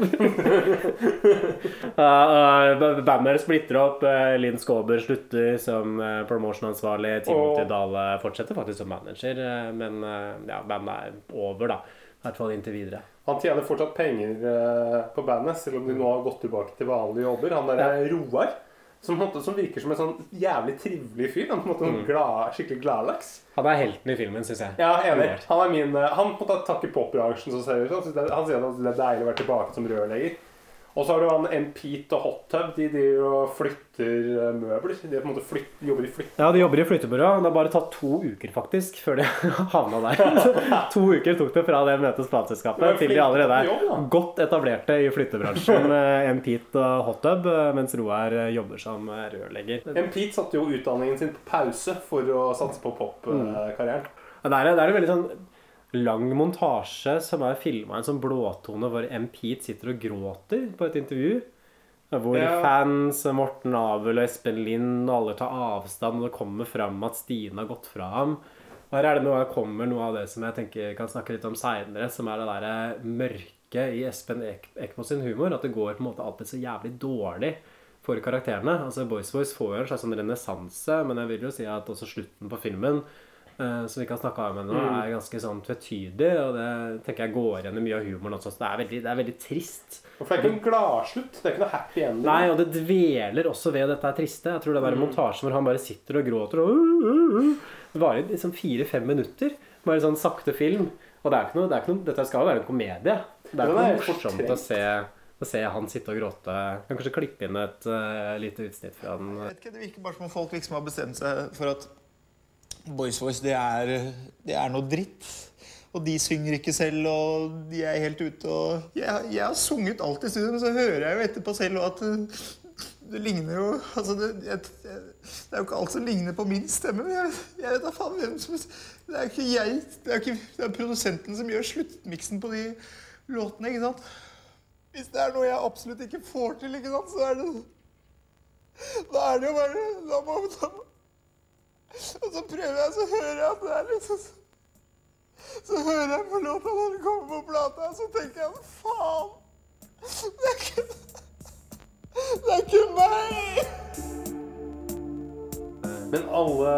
uh, bandet splitter opp. Uh, Linn Skåber slutter som promotion-ansvarlig. Timothy oh. Dale fortsetter faktisk som manager, men ja, bandet er over, da. I hvert fall inntil videre. Han tjener fortsatt penger eh, på bandet, selv om de nå har gått tilbake til vanlige jobber. Han der er Roar, som, måte, som virker som en sånn jævlig trivelig fyr. Han på en måte mm. glad, skikkelig gladlaks. Han er helten i filmen, syns jeg. Ja, enig. Han er min eh, Han på en måte takker popbransjen så seriøst. Han Han sier at det er deilig å være tilbake som rørlegger. Og så har du han M. Pete og Hot Tub. De driver og flytter eh, møbler. De på en måte flyt, jobber i flyttebyrå. Ja, de jobber i flyttebyrå. Det har bare tatt to uker faktisk før de havna der. to uker tok det fra det møtet hos plateselskapet til de allerede er godt etablerte i flyttebransjen. eh, Pete og Hot Tub, eh, mens Roar eh, jobber som eh, rørlegger. Pete satte jo utdanningen sin på pause for å satse på popkarrieren. Mm. Det er, det er en veldig sånn lang montasje som er filma en sånn blåtone hvor M. Pete sitter og gråter på et intervju. Hvor Ja. fans, Morten Abel og Espen Lind, alle tar avstand, og det kommer fram at Stine har gått fra ham. Og her er det noe, kommer noe av det som jeg tenker kan snakke litt om seinere, som er det derre mørke i Espen Ek Ekmo sin humor. At det går på en måte alltid så jævlig dårlig for karakterene. Altså Boys Boys får jo en slags sånn renessanse, men jeg vil jo si at også slutten på filmen som vi ikke har snakka om ennå, Mm. er ganske sånn tvetydig. Og det tenker jeg går igjen i mye av humoren også. Så det er veldig, det er veldig trist. For det er ikke en gladslutt. Det er ikke noe happy ending. Nei, og det dveler også ved dette er triste. Jeg tror det er bare Mm. montasjen hvor han bare sitter og gråter og uh, uh, uh, Det varer liksom fire-fem minutter. Bare sånn sakte film. Og det er ikke noe, det er ikke noe Dette skal jo være en komedie. Det er ikke noe morsomt å se, å se han sitte og gråte. Kan kanskje klippe inn et uh, lite utsnitt fra den. Jeg vet ikke, Det virker bare som om folk liksom har bestemt seg for at Boys Voice det er, det er noe dritt. Og de synger ikke selv, og de er helt ute. og Jeg, jeg har sunget alt i studio, men så hører jeg jo etterpå selv at det, det ligner jo altså det, jeg, det er jo ikke alt som ligner på min stemme. men Jeg, jeg vet da faen hvem som Det er jo ikke jeg, det er, ikke, det er produsenten som gjør sluttmiksen på de låtene, ikke sant? Hvis det er noe jeg absolutt ikke får til, ikke sant, så er det Da er det jo bare Da må da, må- Og så prøver jeg, så hører jeg at det er liksom Så hører jeg på låta når den kommer på plata, og så tenker jeg faen! Det er ikke Det er ikke meg! Men alle,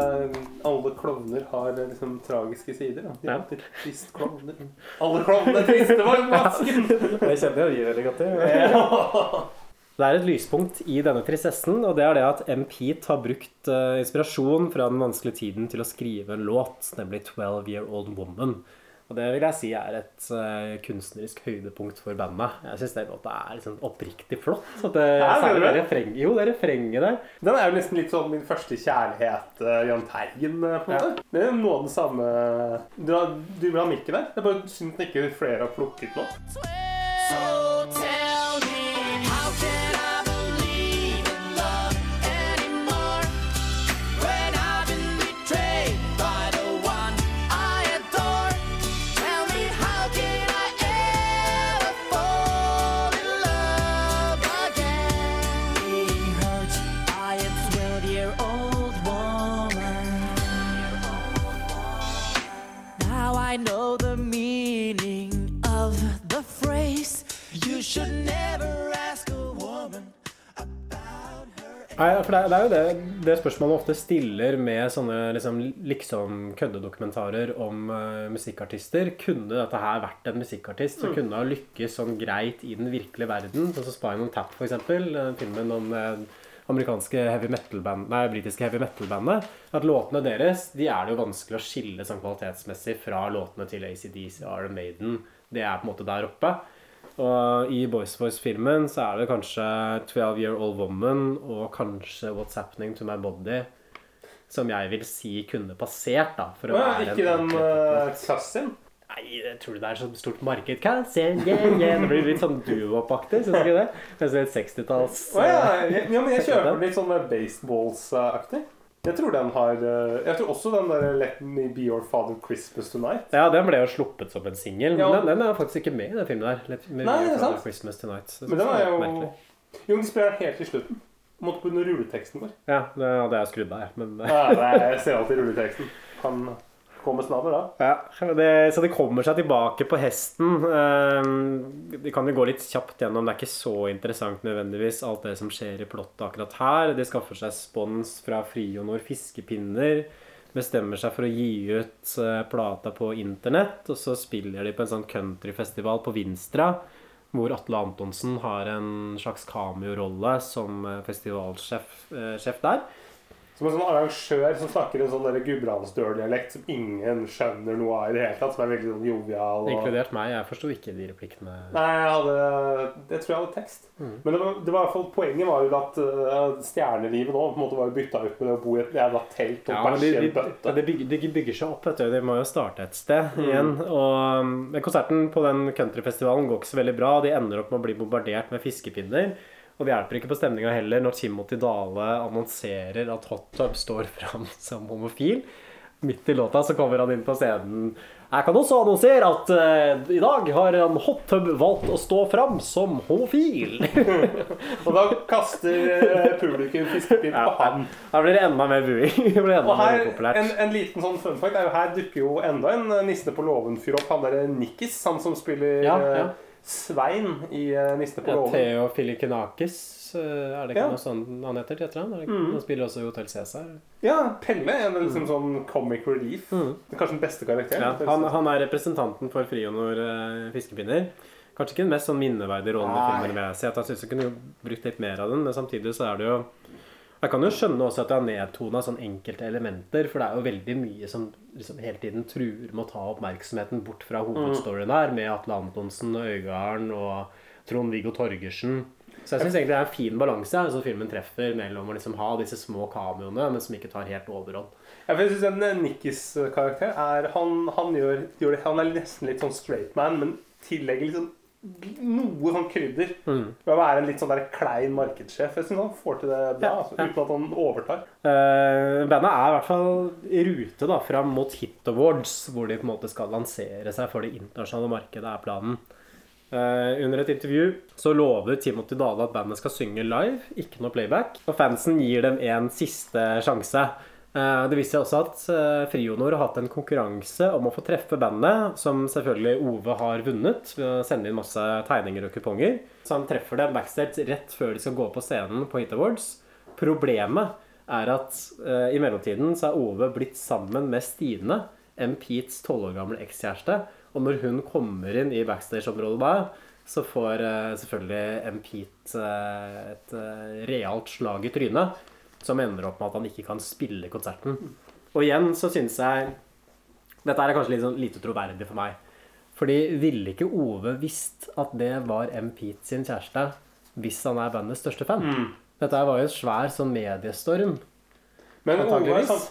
alle klovner har liksom tragiske sider. Da. De er alltid trist klovner. Alle klovner er triste, var masken! Det kjenner jeg veldig godt til. Ja. Det er et lyspunkt i denne tristessen, og det er det at M. Pete har brukt uh, inspirasjon fra den vanskelige tiden til å skrive en låt, nemlig 'Twelve Year Old Woman'. Og det vil jeg si er et uh, kunstnerisk høydepunkt for bandet. Jeg syns den låta er liksom oppriktig flott. At det, Ja, særlig det refreng, jo, det refrenget der. Den er jo nesten litt sånn min første kjærlighet, uh, Jahn Teigen, på en måte. Det er noe av det samme Du, du vil ha mikken der? Det er bare synd at ikke flere har plukket nå. So Nei, for det, er- det jo det, det spørsmålet man ofte stiller med sånne liksom, liksom køddedokumentarer om uh, musikkartister. Kunne dette her vært en musikkartist som Mm. kunne ha lykkes sånn greit i den virkelige verden? Sånn som Spinal Tap, eksempel. eh, Filmen om eh, amerikanske heavy metal-band, nei, britiske heavy metal-bandet. At låtene deres de er det jo vanskelig å skille sånn kvalitetsmessig fra låtene til ACDC Iron Maiden. Det er på en måte der oppe. Og i Boys Boys-filmen så er det kanskje 12 Year Old Woman og kanskje What's Happening To My Body som jeg vil si kunne passert, da. For å ja, være en ikke den ordentlig uh? Nei, jeg tror det er så stort marked. Yeah, yeah. Det blir litt sånn duo-aktig, syns du ikke det? Kanskje litt 60-talls Å ja, ja, ja, men jeg kjøper litt sånn baseballs-aktig. Jeg tror den har eh, Jeg tror også den der Let Me Be Your Father Christmas Tonight. Ja, den ble jo sluppet som en singel. Ja. Men den, den er faktisk ikke med i den filmen der. Let me Nei, be your er Father. Christmas Tonight. Men den er jo merkelig. Jo, den spiller helt i slutten. Måtte den rulleteksten vår. Ja, det hadde jeg skrudd av. Men nei, jeg ser alltid rulleteksten. Kan komme snadder da. Ja, det, så de kommer seg tilbake på hesten. Vi kan jo gå litt kjapt gjennom. Det er ikke så interessant nødvendigvis alt det som skjer i plottet akkurat her. De skaffer seg spons fra Frionor fiskepinner. Bestemmer seg for å gi ut eh, plata på internett. Og så spiller de på en sånn countryfestival på Vinstra. Hvor Atle Antonsen har en slags cameo-rolle som eh, festivalsjef eh, der. Som en sånn arrangør som snakker en sånn gudbrandsdøl-dialekt som ingen skjønner noe av i det hele tatt. Som er veldig sånn jovial. Og... Inkludert meg. Jeg forsto ikke de replikkene. Nei, jeg hadde Jeg tror jeg hadde tekst. Mm. Men det var, det var i hvert fall poenget var jo at uh, stjernelivet nå på en måte var jo bytta ut med det å bo i et jævla telt og Ja, bæsje i en bøtte. Det bygger, bygger seg opp, vet du. De må jo starte et sted Mm. igjen. Og um, konserten på den countryfestivalen går ikke så veldig bra. De ender opp med å bli bombardert med fiskepinner. Og det hjelper ikke på stemninga heller når Timothy Dale annonserer at Hot Tub står fram som homofil. Midt i låta så kommer han inn på scenen. Jeg kan også annonsere at uh, i dag har en Hot Tub valgt å stå fram som homofil. Og da kaster eh, publikum fiskepinn på han. Da blir det enda mer buing. Og her, en, en liten sånn fun fact er jo her dukker jo enda en nisse på låven-fyr opp. Han derre Nikkis, han som spiller Ja, eh, ja. Svein i uh, 'Niste på Ja. Theo Filikinakis, eh, er det ikke Ja. noe sånn han heter til han? Mm. Han spiller også i Hotell Cæsar. Ja, Pelle er en liksom sånn comic relief. Det er Kanskje den beste karakteren. Mm. Ja, han, han er representanten for Frionor uh, fiskepinner. Kanskje ikke den mest sånn minneverdige rollen i filmen. vil jeg si. At Han synes jeg kunne brukt litt mer av den, men samtidig så er det jo Jeg kan jo skjønne også at det har nedtona sånn enkelte elementer, for det er jo veldig mye som liksom hele tiden truer med å ta oppmerksomheten bort fra hovedstoryen her, med Atle Antonsen og Øygarden og Trond-Viggo Torgersen. Så jeg syns egentlig det er en fin balanse som filmen treffer mellom å liksom ha disse små kameoene, men som ikke tar helt overhånd. Ja, for jeg synes en eh, Nikkis karakter er Han, han gjør, gjør det, Han er nesten litt sånn straight man, men tillegger liksom noe sånn krydder. Mm. Ved å være en litt sånn der klein markedssjef. Jeg syns han får til det bra, altså, uten at han overtar. Uh, bandet er i hvert fall i rute da, fram mot Hit Awards, hvor de på en måte skal lansere seg for det internasjonale markedet, er planen. Uh, under et intervju så lover Timothy Dale at bandet skal synge live, ikke noe playback. Og fansen gir dem en siste sjanse. Eh, det viser seg også at uh, Frionor har hatt en konkurranse om å få treffe bandet, som selvfølgelig Ove har vunnet ved å sende inn masse tegninger og kuponger. Så han treffer dem backstage rett før de skal gå på scenen på Hit Awards. Problemet er at eh, i mellomtiden så er Ove blitt sammen med Stine, M. Petes tolv år gamle ekskjæreste. Og når hun kommer inn i backstage-området da, så får eh, selvfølgelig M. Pete eh, et eh, realt slag i trynet. Som ender opp med at han ikke kan spille konserten. Og igjen så synes jeg Dette er kanskje litt sånn lite troverdig for meg. Fordi ville ikke Ove visst at det var M. Pete sin kjæreste hvis han er bandets største fan? Mm. Dette var jo en svær sånn mediestorm. Men Ove er sånn,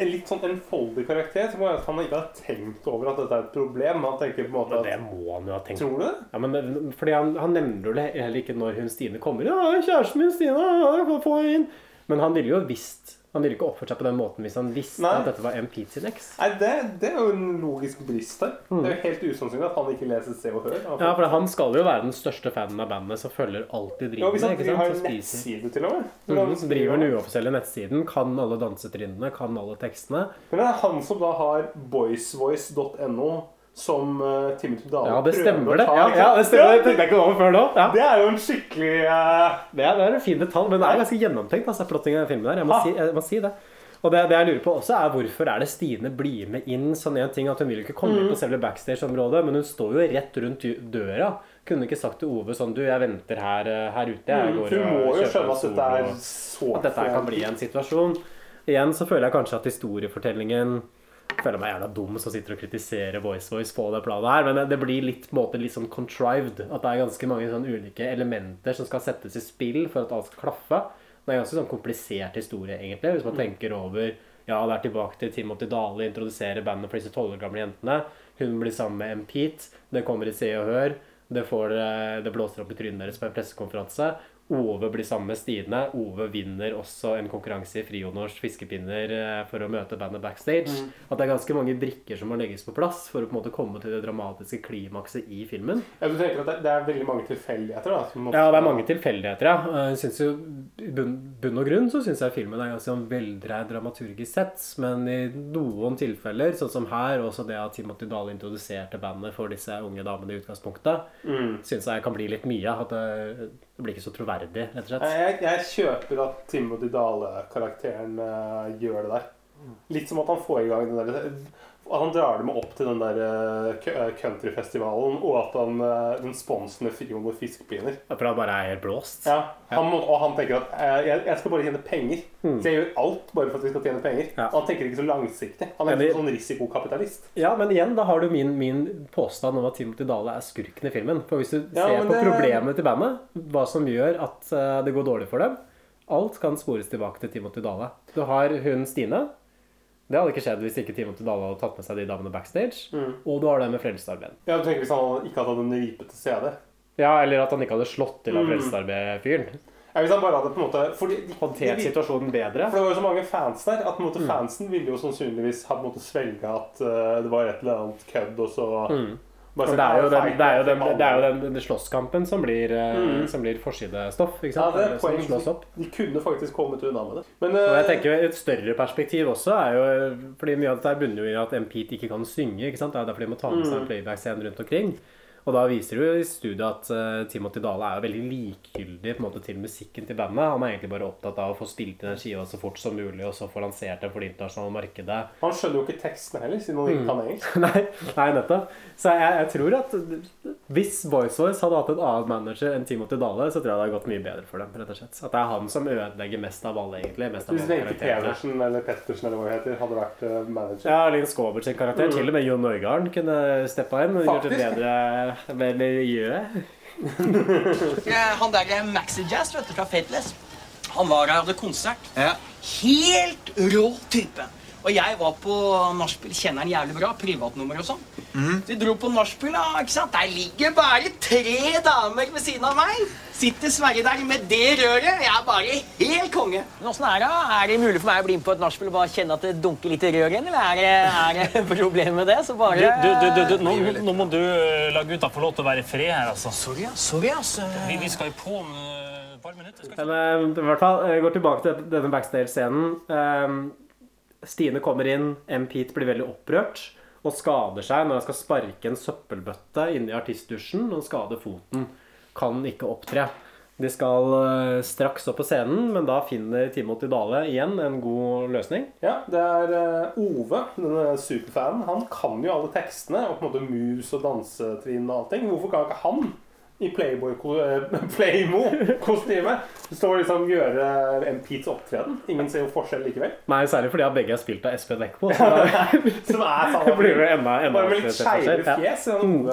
en litt sånn enfoldig karakter. Så må jeg at han ikke har tenkt over at dette er et problem. Han tenker på en måte at det må han jo ha tenkt. Tror du det? Ja, men fordi han, han nevner jo det heller ikke når hun Stine kommer. Ja, kjæresten min Stine, få inn. Men han ville jo visst Han ville ikke oppført seg på den måten hvis han visste Nei. at dette var M. Pete sin eks. Nei, det, det er jo en logisk brist her. Det er jo helt usannsynlig at han ikke leser Se og Hør. Mm. Ja, for han skal jo være den største fanen av bandet som følger alltid Ja, hvis han ikke driver- har sant? en Som spiser. nettside til og med. Mm, som driver den uoffisielle nettsiden, kan alle dansetrinnene, kan alle tekstene. Men det er han som da har boysvoice.no som uh, Timothy Dale Ja, det stemmer det. Ja, ja, det stemmer. Det tenkte jeg ikke over før nå. Ja. Det er jo en skikkelig uh... Det er, det er en fin detalj, men det er ganske gjennomtenkt. Altså, plotting av filmen der. Jeg må, si, jeg må si det. Og det, det jeg lurer på også er hvorfor er det Stine blir med inn sånn en ting at hun vil ikke komme inn Mm. på selve backstage-området, men hun står jo rett rundt døra. Kunne ikke sagt til Ove sånn Du, jeg venter her, eh, her ute. Jeg Mm, går mm, hun må jo skjønne at dette er så At dette kan bli en situasjon. Igjen så føler jeg kanskje at historiefortellingen jeg føler meg jævla dum som sitter og kritiserer Voice Voice på det planet her, men det- blir litt på en måte litt sånn contrived. At det er ganske mange sånn ulike elementer som skal settes i spill for at alt skal klaffe. Det er ganske sånn komplisert historie, egentlig, hvis man tenker over Ja, det er tilbake til Timothy Dale, introduserer bandet for disse tolv år gamle jentene. Hun blir sammen med M. Pete. Det kommer i Se og Hør. Det, får, eh, det blåser opp i trynet deres på en pressekonferanse. Ove blir sammen med Stine. Ove vinner også en konkurranse i frihonnors fiskepinner eh, for å møte bandet backstage. Mm. At det er ganske mange brikker som må legges på plass for å på en måte komme til det dramatiske klimakset i filmen. Ja, du tenker at det, er veldig mange tilfeldigheter? da? som må- Ja, det er mange tilfeldigheter, ja. Jeg synes jo, I bunn, bunn og grunn så syns jeg filmen er ganske sånn veldreid dramaturgisk sett. Men i noen tilfeller, sånn som her, også det at Timothy Dahl introduserte bandet for disse unge damene i utgangspunktet, Mm. syns jeg kan bli litt mye. At det, det blir ikke så troverdig, rett og slett. Jeg, jeg kjøper at Timothy Dale-karakteren uh, gjør det der. Litt som at han får i gang den der At han drar dem opp til den der eh, eh, countryfestivalen, og at han, eh, den sponsen med Frion og fiskepinner. For han bare er helt blåst. Ja, han må, og han tenker at jeg, jeg skal bare tjene penger. Mm. Så jeg gjør alt bare for at vi skal tjene penger. Han tenker ikke så langsiktig. Han er en sånn risikokapitalist. Ja, men igjen, da har du min, min påstand om at Timothy Dale er skurken i filmen. For hvis du Ja, ser på det- problemet til bandet, hva som gjør at det går dårlig for dem Alt kan spores tilbake til Timothy Dale. Du har hun Stine. Det hadde ikke skjedd hvis ikke Timon Dale hadde tatt med seg de damene backstage. Mm. Og du har det med Frelsesarmeen. Ja, du tenker Hvis han ikke hadde hatt en ripete CD? Ja, eller at han ikke hadde slått til av Mm. Frelsesarmeen-fyren. Ja, hvis han bare hadde på en måte fordi Håndtert de- situasjonen bedre. For det var jo så mange fans der at på en måte, Mm. fansen ville jo sannsynligvis ha på en måte svelga at uh, det var et eller annet kødd, og så Mm. For det er jo den, det er jo den, det er jo den, den slåsskampen som blir, eh, Mm. som blir forsidestoff. Ikke Ja, det er poeng. poenget. slås opp. De kunne faktisk kommet unna med det. Men Og jeg eh, tenker Et større perspektiv også er jo Fordi mye av dette bunner jo i at MPT ikke kan synge. ikke sant? Det er derfor de må ta med seg Mm. playback-scene rundt omkring. Og da viser det jo i studiet at uh, Timothy Dale er jo veldig likegyldig på en måte til musikken til bandet. Han er egentlig bare opptatt av å få spilt inn den skiva så fort som mulig, og så få lansert den for det internasjonale markedet. han skjønner jo ikke tekstene heller, siden han ikke Mm. kan engelsk. nei, nei, nettopp. Så jeg, jeg tror at hvis Voice Voice hadde hatt en annen manager enn Timothy Dale, så tror jeg det hadde gått mye bedre for dem. rett og slett. At det er han som ødelegger mest av alle, egentlig. Mest av Hvis Wenche. Pedersen eller Pettersen eller hva det heter, hadde vært eh, manager. Ja, Linn Skåber sin karakter. Mm. Til og med Jon Norgarden kunne steppa inn og gjort et Faktisk. Bedre gjør jeg? Han der er Maxi Jazz vet du, fra Fateless, han var her og hadde konsert. Helt rå type. Og jeg var på nachspiel, kjenner den jævlig bra, privatnummer og sånn. Vi dro på nachspiel, da, ikke sant? Der ligger bare tre damer ved siden av meg. Sitter Sverre der med det røret. Jeg er bare helt konge. Men åssen er det? Er det mulig for meg å bli med på et nachspiel og bare kjenne at det dunker litt i røret igjen, eller er det, er det problemer med det? Så bare du, du, du, du, nå, nå må du eh, la gutta få lov til å være i fred her, altså. Sorry, sorry, altså. Vi, vi skal jo på om eh, et par minutter. Skal Men eh, i hvert fall, jeg går tilbake til denne backstage-scenen. Eh, Stine kommer inn, M. Blir veldig opprørt og skader seg når han skal sparke en søppelbøtte inni artistdusjen og skader foten. Kan ikke opptre. De skal eh, straks opp på scenen, men da finner Timothy Dale igjen en god løsning. Ja, det er eh, Ove, denne superfanen. Han kan jo alle tekstene og på en måte mus og dansetrinn og allting. Hvorfor kan ikke han i Playboy-Playmo-kostyme. Det står liksom 'gjøre en Pete's opptreden'. Ingen ser jo forskjell likevel. Nei, særlig fordi at begge er spilt av Espen Eckbo. Som er samme blir det enda, enda Bare med litt skeive fjes. Ja. Mm.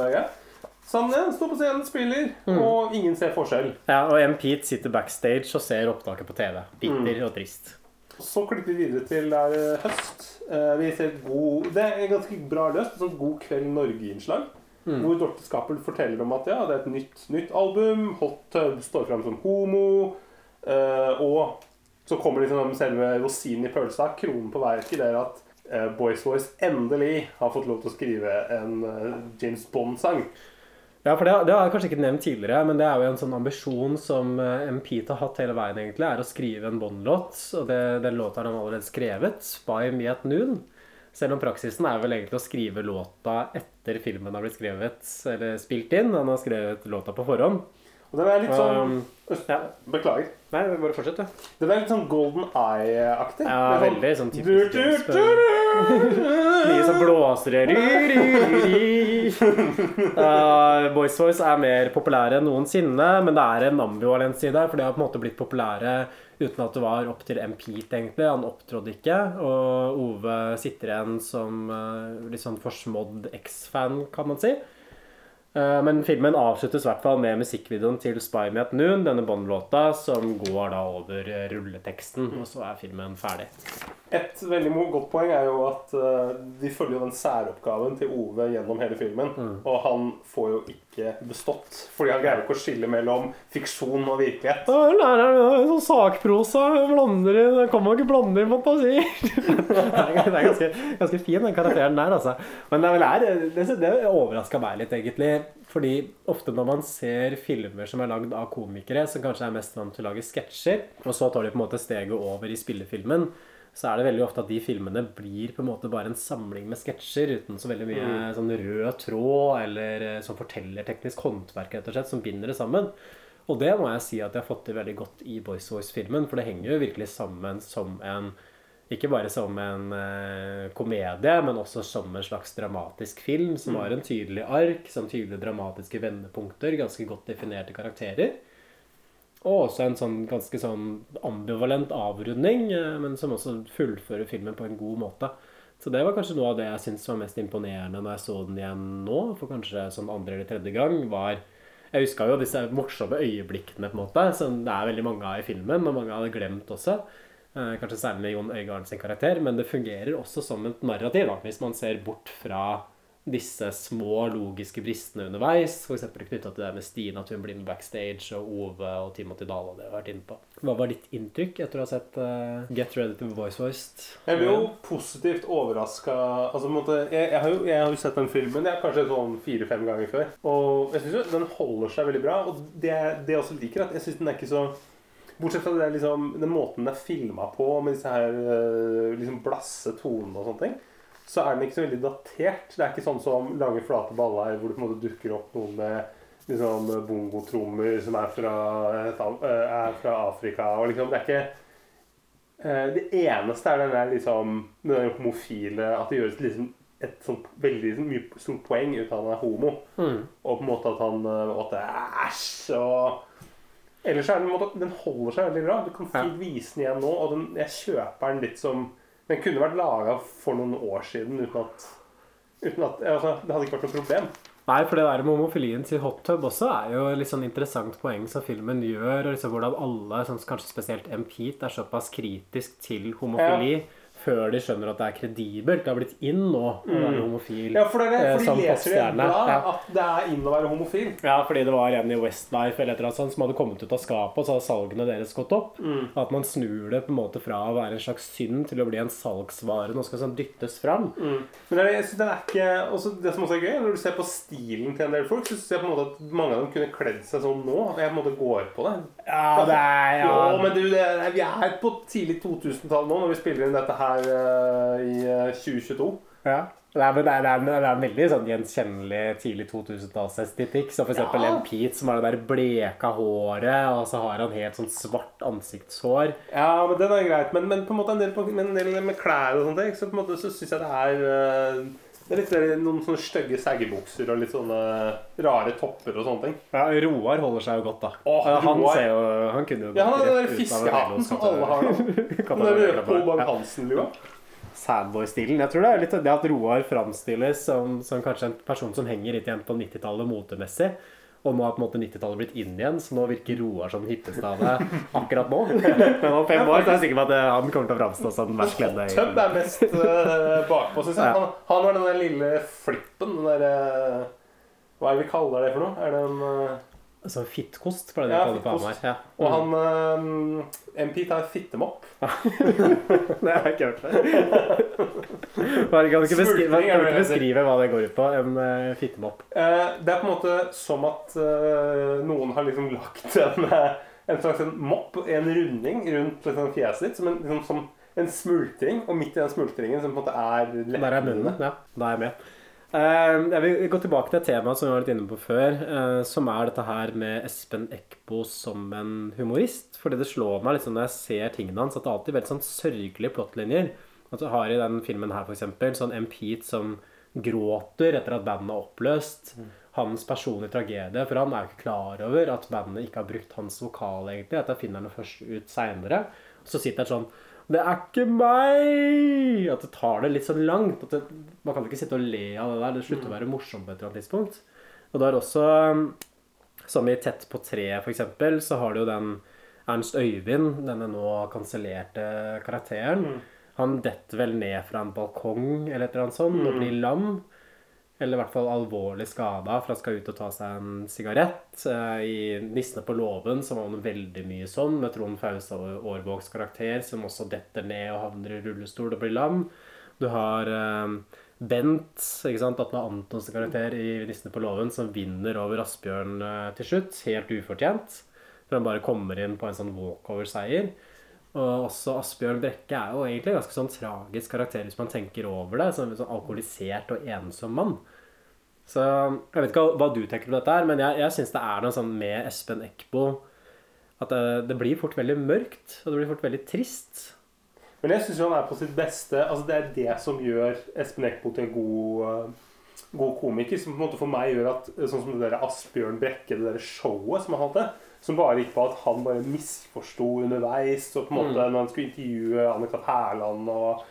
Så han ja, står på scenen, spiller, Mm. og ingen ser forskjell. Ja, og en Pete sitter backstage og ser opptaket på TV. Bitter og trist. Så klipper vi videre til det er eh, høst. Eh, Vi ser god, det er en ganske bra løst. Sånn God kveld Norge-innslag. Mm. Hvor Dorte Skappel forteller om at ja, det er et nytt, nytt album. Hot Tub står fram som homo. eh, og så kommer liksom selve rosinen i pølsa. Kronen på verket det er at eh, Boys Voice endelig har fått lov til å skrive en eh, James Bond-sang. Ja, for det, det har jeg kanskje ikke nevnt tidligere, men det er jo en sånn ambisjon som eh. Pete har hatt hele veien, egentlig, er å skrive en Bond-låt. Og det, den låta har han allerede skrevet, 'Spy Me at Noon'. Selv om praksisen er vel egentlig å skrive låta etter filmen har blitt skrevet, eller spilt inn. Han har skrevet låta på forhånd. Og det var litt sånn Um, ja. Beklager. Nei, bare fortsett, du. Det var litt sånn Golden Eye-aktig. Ja, sånn, veldig sånn typisk Mye sånn blåsere. Uh, Boys Voice er mer populære enn noensinne, men det er en ambivalens i det. For de har på en måte blitt populære uten at det var opp til M. Pete, egentlig. Han opptrådde ikke. Og Ove sitter igjen som uh, litt sånn forsmådd X-fan, kan man si. Uh, Men filmen avsluttes i hvert fall med musikkvideoen til 'Spy Me At Noon', denne Bond-låta, som går da over uh, rulleteksten, og så er filmen ferdig. Et veldig godt poeng er jo at eh, de følger jo den særoppgaven til Ove gjennom hele filmen. Mm. Og han får jo ikke bestått. Fordi han greier ikke å skille mellom fiksjon og virkelighet. Da lærer du sånn sakprosa. Blander inn, kan man ikke blande inn fantasi. det er ganske, ganske fin, den karakteren der, altså. Men det, er er, det, det overraska meg litt, egentlig. Fordi ofte når man ser filmer som er lagd av komikere, som kanskje er mest vant til å lage sketsjer, og så tar de på en måte steget over i spillefilmen, så er det veldig ofte at de filmene blir på en måte bare en samling med sketsjer uten så veldig mye Mm. sånn rød tråd eller eh, sånn fortellerteknisk håndverk rett og slett, som binder det sammen. Og det må jeg si at jeg har fått til veldig godt i Boys Voice-filmen, for det henger jo virkelig sammen som en ikke bare som en eh, komedie, men også som en slags dramatisk film som Mm. har en tydelig ark, som tydelige dramatiske vendepunkter, ganske godt definerte karakterer. Og også en sånn ganske sånn ambivalent avrunding, eh, men som også fullfører filmen på en god måte. Så det var kanskje noe av det jeg syntes var mest imponerende når jeg så den igjen nå, for kanskje sånn andre eller tredje gang, var Jeg huska jo disse morsomme øyeblikkene, på en måte, som det er veldig mange av i filmen, og mange hadde glemt også. Eh, Kanskje særlig Jon Øigarden sin karakter, men det fungerer også som et narrativ, hvis man ser bort fra disse små logiske bristene underveis, f.eks. knytta til det med Stine, at hun blir med backstage, og Ove og Timothy Dale, det har vært inne på. Hva var ditt inntrykk etter å ha sett uh, Get Ready to Voice Voiced? Jeg ble jo positivt overraska altså, jeg, jeg, har jo, jeg har jo sett den filmen jeg, kanskje sånn fire-fem ganger før. Og jeg syns den holder seg veldig bra. Og det, det jeg også liker, at jeg syns den er ikke så Bortsett fra det liksom, den måten den er filma på, med disse her eh, liksom blasse tonene og sånne ting, så er den ikke så veldig datert. Det er ikke sånn som lange, flate baller hvor det på en måte dukker opp noen med liksom bongotrommer som er fra, an- eh, er fra Afrika. Og liksom, det er ikke Eh, Det eneste er den der liksom Den homofile At det gjøres liksom et sånt veldig sånn mye stort poeng ut av at han er homo. Mm. Og på en måte at han eh, at det er æsj og Ellers er den, måte, den holder seg veldig bra. Du kan fint vise den igjen nå. Og den, jeg kjøper den litt som Den kunne vært laga for noen år siden uten at, uten at altså, Det hadde ikke vært noe problem. Nei, for det der med homofilien til Hot Tub også er jo litt sånn interessant poeng som filmen gjør. og liksom Hvordan alle, sånn, kanskje spesielt M. Pete, er såpass kritisk til homofili før de skjønner at det er kredibelt. Det har blitt inn nå å være homofil. Mm. Ja, for det er det. eh, For de leser i Ja. at det er inn å være homofil. Ja, fordi det var en i Westlife eller et eller annet som hadde kommet ut av skapet, og så hadde salgene deres gått opp. Mm. At man snur det på en måte fra å være en slags synd til å bli en salgsvare. Nå skal sånn dyttes fram. Mm. Men det jeg synes den er ikke også Det som også er gøy, når du ser på stilen til en del folk, så synes jeg på en måte at mange av dem kunne kledd seg sånn nå. At jeg på en måte går på det. Ja, det er ja. Jo, men du, det vi er på tidlig 2000-tall nå når vi spiller inn dette her eh, i eh, 2022. Ja. Nei, men det, er, det, er, det er en veldig sånn gjenkjennelig tidlig 2000-tallsestetikk. Som f.eks. Ja. en Pete som har det der bleka håret, og så har han helt sånn svart ansiktshår. Ja, men den er greit. Men, men på en måte en del, på, en del med klær og sånne ting, så på en måte så syns jeg det er eh, Det er litt der, noen sånne stygge saggebukser og litt sånne rare topper og sånne ting. Ja, Roar holder seg jo godt, da. Åh, Roar? han, Roar. ser jo, han kunne jo Ja, han har den der fiskehatten som alle har nå. Den der Pål på Bang-Hansen-lua. Sandboy-stilen. Jeg tror det er litt det at Roar framstilles som, som kanskje en person som henger litt igjen på 90-tallet motemessig. Og nå har på en måte 90-tallet blitt inn igjen, så nå virker Roar som den hippeste av det akkurat nå. Men om fem år så er jeg sikker på at eh, han kommer til å framstå som den verst kledde. Tubb er mest uh, bakpå, syns jeg. Han, han har den der lille flippen. Den derre Hva er det vi kaller det for noe? Er det en eh, Altså fittkost, det de Ja, kaller det på. Hamar. Ja. Og han uh, MP tar fittemopp. Det har jeg ikke hørt før. Bare Kan du ikke beskrive, kan du ikke beskrive hva det går ut på? En uh, fittemopp. Uh, det er på en måte som at uh, noen har liksom lagt en, eh, en slags en mopp, en runding, rundt liksom fjeset ditt. Som en, liksom, som en smultring. Og midt i den smultringen som på en måte er Der er munnen. Ja, da er jeg med. Eh, jeg vil gå tilbake til et tema som vi var litt inne på før, eh, som er dette her med Espen Eckbo som en humorist. Fordi det slår meg liksom når jeg ser tingene hans, at det er alltid veldig sånn sørgelige plottlinjer. At du har i den filmen her, eksempel, sånn en Pete som gråter etter at bandet er oppløst. Hans personlige tragedie, for han er jo ikke klar over at bandet ikke har brukt hans vokal, egentlig. Dette finner han først ut seinere. Så sitter han sånn det er ikke meg! At det tar det litt sånn langt. Det, man kan ikke sitte og le av det der. Det slutter å være morsomt på et eller annet tidspunkt. Og da er også Som i Tett på treet, eksempel, så har du jo den Ernst Øyvind, denne nå kansellerte karakteren. Han detter vel ned fra en balkong eller et eller annet sånt og blir lam. Eller i hvert fall alvorlig skada, for han skal ut og ta seg en sigarett. Eh, I 'Nissene på låven' så var han veldig mye sånn, med Trond Faustad Aarvågs karakter, som også detter ned og havner i rullestol og blir lam. Du har eh, Bent, ikke sant, Atle Antons karakter i 'Nissene på låven', som vinner over Asbjørn eh, til slutt, helt ufortjent. For han bare kommer inn på en sånn walkover-seier. Og også Asbjørn Brekke er jo egentlig en ganske sånn tragisk karakter hvis man tenker over det. Som en sånn alkoholisert og ensom mann. Så jeg vet ikke hva du tenker på dette her, men jeg, jeg syns det er noe sånn med Espen Eckbo at det, det blir fort veldig mørkt, og det blir fort veldig trist. Men jeg syns han er på sitt beste. Altså Det er det som gjør Espen Eckbo til en god, eh, god komiker. Som på en måte for meg gjør at Sånn som det der Asbjørn Brekke, det der showet som han hadde. Som bare gikk på at han bare misforsto underveis. Og på en måte Mm. når han skulle intervjue Anne-Kat. Hærland og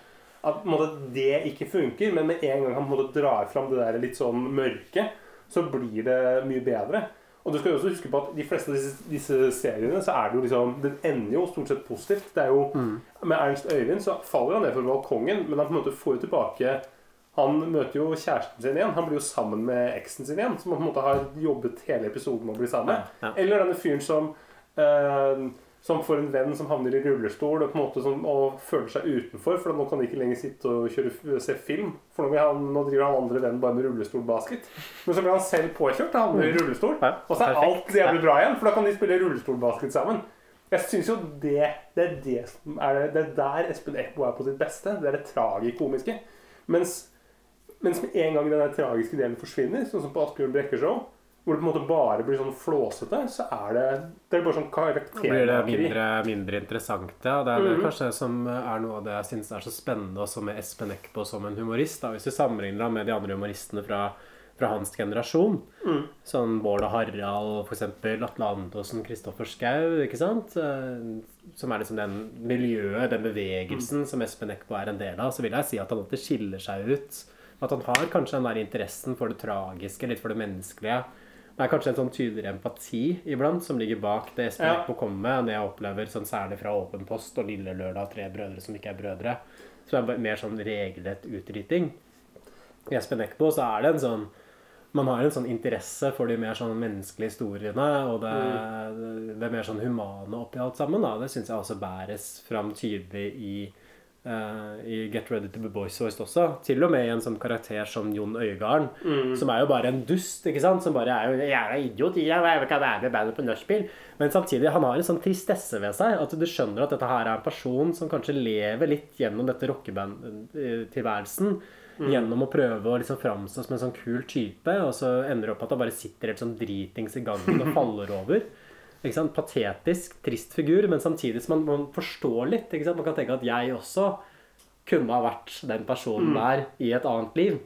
At måte det ikke funker. Men med en gang han måte drar fram det der litt sånn mørke, så blir det mye bedre. Og du skal jo også huske på at de fleste av disse, disse seriene så er det jo liksom Den ender jo stort sett positivt. Det er jo Med Ernst Øyvind så faller han ned fra balkongen, men han på en måte får jo tilbake Han møter jo kjæresten sin igjen. Han blir jo sammen med eksen sin igjen, som han på en måte har jobbet hele episoden med å bli sammen med. Ja. Eller denne fyren som eh, som får en venn som havner i rullestol og som, og føler seg utenfor. For nå kan de ikke lenger sitte og kjøre, se film. For nå, han, nå driver han andre vennen bare med rullestolbasket. Men så blir han selv påkjørt og havner i rullestol. Og så er alt jævlig bra igjen, for da kan de spille rullestolbasket sammen. Jeg syns jo det, det er det som er det, det er der Espen Eckbo er på sitt beste. Det er det tragikomiske. Mens, mens med en gang den tragiske delen forsvinner, sånn som på Asbjørn Brekke Show, hvor det på en måte bare blir sånn flåsete, så er det Det er bare sånn karakter. blir det mindre, mindre interessant, ja. Det er vel -hmm. kanskje det som er noe av det jeg syns er så spennende også med Espen Eckbo som en humorist. Da. Hvis du sammenligner ham med de andre humoristene fra, fra hans generasjon, Mm. sånn Bård og Harald, eksempel, Atle Antonsen, Kristoffer Schou, ikke sant? Eh, Som er liksom den miljøet, den bevegelsen som Espen Eckbo er en del av, så vil jeg si at han alltid skiller seg ut. At han har kanskje den der interessen for det tragiske, litt for det menneskelige. Det er kanskje en sånn tydeligere empati iblant som ligger bak det Espen Ja. Kommer med. Det jeg opplever sånn særlig fra Åpen post og Lille Lørdag, Tre brødre som ikke er brødre. Så er det mer sånn regelrett utryting. I Espen Eckbo så er det en sånn man har en sånn interesse for de mer sånn menneskelige historiene og det, det mer sånn humane oppi alt sammen. da. Det syns jeg også bæres fram tydelig i, eh, i Get Ready to be Boys Voiced også. Til og med i en sånn karakter som Jon Øigarden, Mm. som er jo bare en dust. ikke sant? Som bare er jo en jævla idiot. Jeg ikke være med bandet på nachspiel. Men samtidig, han har en sånn tristesse ved seg. At du skjønner at dette her er en person som kanskje lever litt gjennom dette rockeband-tilværelsen. Mm. Gjennom å prøve å liksom framstå som en sånn kul type, og så ender det opp at han bare sitter helt sånn dritings i gangen og faller over. Patetisk, trist figur, men samtidig som man, man forstår litt. Man kan tenke at jeg også kunne ha vært den personen Mm. der i et annet liv.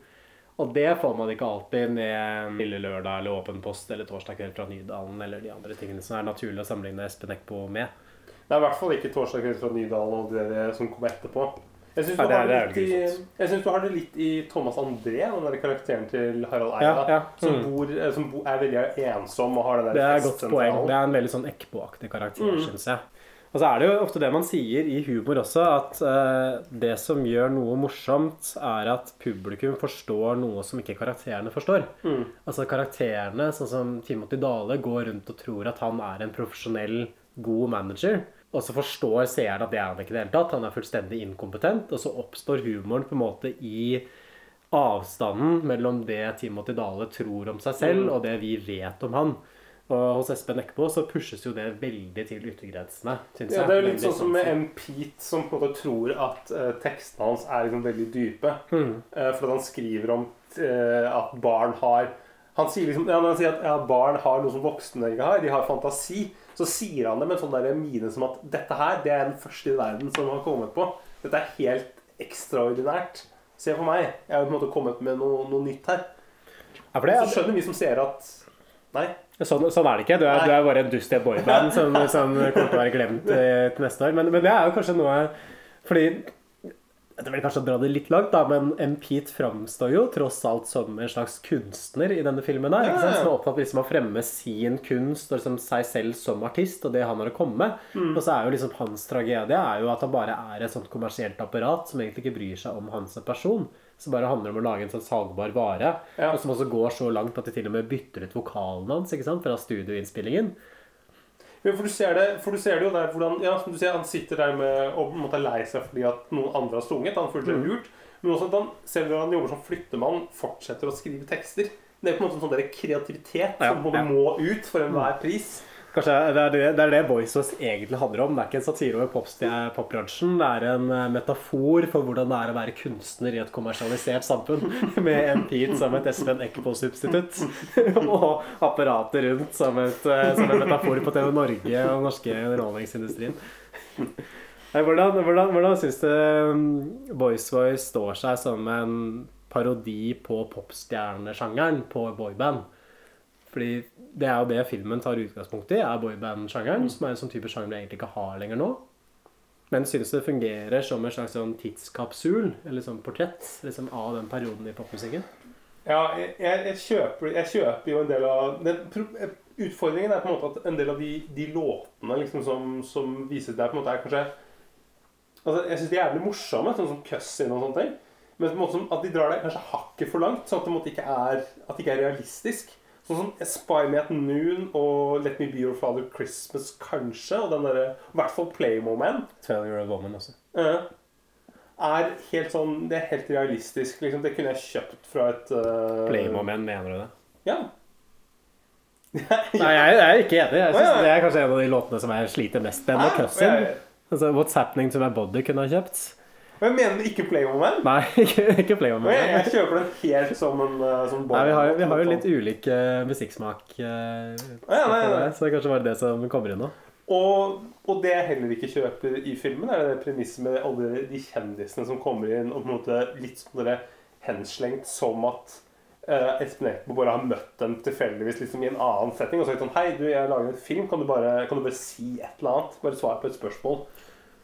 Og det får man ikke alltid med Lille Lørdag eller Åpen post eller Torsdag kveld fra Nydalen eller de andre tingene som er naturlig å sammenligne Espen Eckbo med. Det er i hvert fall ikke torsdag kveld fra Nydalen og det, det som kommer etterpå. Jeg syns du, du har det litt i Thomas André, den der karakteren til Harald Eia, Ja, ja. som, Mm. bor, eh, som bor, er veldig ensom og har den der Det er et godt poeng. Det er en veldig sånn Eckbo-aktig karakter, Mm. synes jeg. Og så er det jo ofte det man sier i humor også, at uh, det som gjør noe morsomt, er at publikum forstår noe som ikke karakterene forstår. Mm. Altså karakterene, sånn som Timothy Dale, går rundt og tror at han er en profesjonell, god manager. Og så forstår seeren at det er han ikke i det hele tatt. Han er fullstendig inkompetent. Og så oppstår humoren på en måte i avstanden mellom det Timothy Dale tror om seg selv, Mm. og det vi vet om han. Og hos Espen Eckbo så pushes jo det veldig til yttergrensene, syns Ja, det er jo litt sånn som med en Pete, som på en måte tror at eh, tekstene hans er liksom veldig dype. Mm. Eh, for at han skriver om eh, at barn har Han sier liksom ja, når han sier at ja, barn har noe som voksne ikke har. De har fantasi. Så sier han det med en sånn der mine som at dette her, det er den første i verden som har kommet på. Dette er helt ekstraordinært. Se for meg. Jeg har på en måte kommet med noe, noe nytt her. Ja, det Så skjønner vi som ser at Nei. Sånn, sånn er det ikke. Du er, du er bare en dust i et boyband som, som kommer til å være glemt eh, til neste år. Men, men det er jo kanskje noe Fordi Det er vel kanskje å dra det litt langt, da, men M. Pete framstår jo tross alt som en slags kunstner i denne filmen. her, ikke sant? Ja, ja. Som er opptatt liksom av å fremme sin kunst og liksom seg selv som artist og det han har å komme med. Mm. Og så er jo liksom hans tragedie er jo at han bare er et sånt kommersielt apparat som egentlig ikke bryr seg om hans person. Som bare handler om å lage en sånn salgbar vare. Og som også går så langt at de til og med bytter ut vokalen hans ikke sant? fra studioinnspillingen. Ja, for du ser det, for du ser det jo der hvordan ja, som du ser, Han sitter der med og er lei seg fordi at noen andre har sunget. Han føler seg Mm. lurt. Men også at han, selv når han jobber som flyttemann, fortsetter å skrive tekster. Det er på en måte en sånn kreativitet Ja, som må ut for enhver pris. Kanskje det er det, det, er det Boys egentlig handler om. Det er ikke en satire over popbransjen. Det er en eh, metafor for hvordan det er å være kunstner i et kommersialisert samfunn. Med en Pete som et Espen Eckbo-substitutt. Og apparatet rundt som, et, eh, som en metafor på TV Norge og norske underholdningsindustrien. Hvordan, hvordan, hvordan syns du Voice Boys Voice står seg som en parodi på popstjernesjangeren, på boyband? Fordi det er jo det filmen tar utgangspunkt i, er boyband-sjangeren, som er en sånn type sjanger vi egentlig ikke har lenger nå. Men synes det fungerer som en slags sånn tidskapsul, eller sånn portrett, liksom av den perioden i popmusikken. Ja, jeg, jeg, jeg, kjøper, jeg kjøper jo en del av den, Utfordringen er på en måte at en del av de, de låtene liksom som, som vises der, på en måte er kanskje altså Jeg syns de er jævlig morsomme, sånn som Cussin og sånne ting. Men på en måte som at de drar det kanskje hakket for langt, sånn at det ikke er, at det ikke er realistisk. Sånn som Spy Me at Noon og Let Me Be Your Father Christmas, kanskje. Og den derre I hvert fall Playmo Man. Tell You're a Woman også. Uh, er helt sånn Det er helt realistisk. Liksom. Det kunne jeg kjøpt fra et uh, Playmo-menn, mener du det? Ja. Nei, jeg, jeg er ikke enig. Jeg synes. Det er kanskje en av de låtene som jeg sliter mest med. Med Cousin. Altså, What's Happening To My Body kunne jeg kjøpt. Men mener du ikke Playmo Man? Nei, ikke, ikke Playmo-menn. Jeg, jeg kjøper den helt som en uh, som Nei, vi har, jo- vi har jo litt ulik eh, musikksmak, uh, ja, nei, nei. så det er kanskje bare det som kommer inn nå. Og, og det jeg heller ikke kjøper i filmen, er det premisset med alle de kjendisene som kommer inn og på en måte litt sånn henslengt som at uh, Espen Eckbo bare har møtt dem tilfeldigvis liksom, i en annen setting og sagt sånn Hei, du, jeg lager en film. Kan du bare, kan du bare si et eller annet? Bare svar på et spørsmål.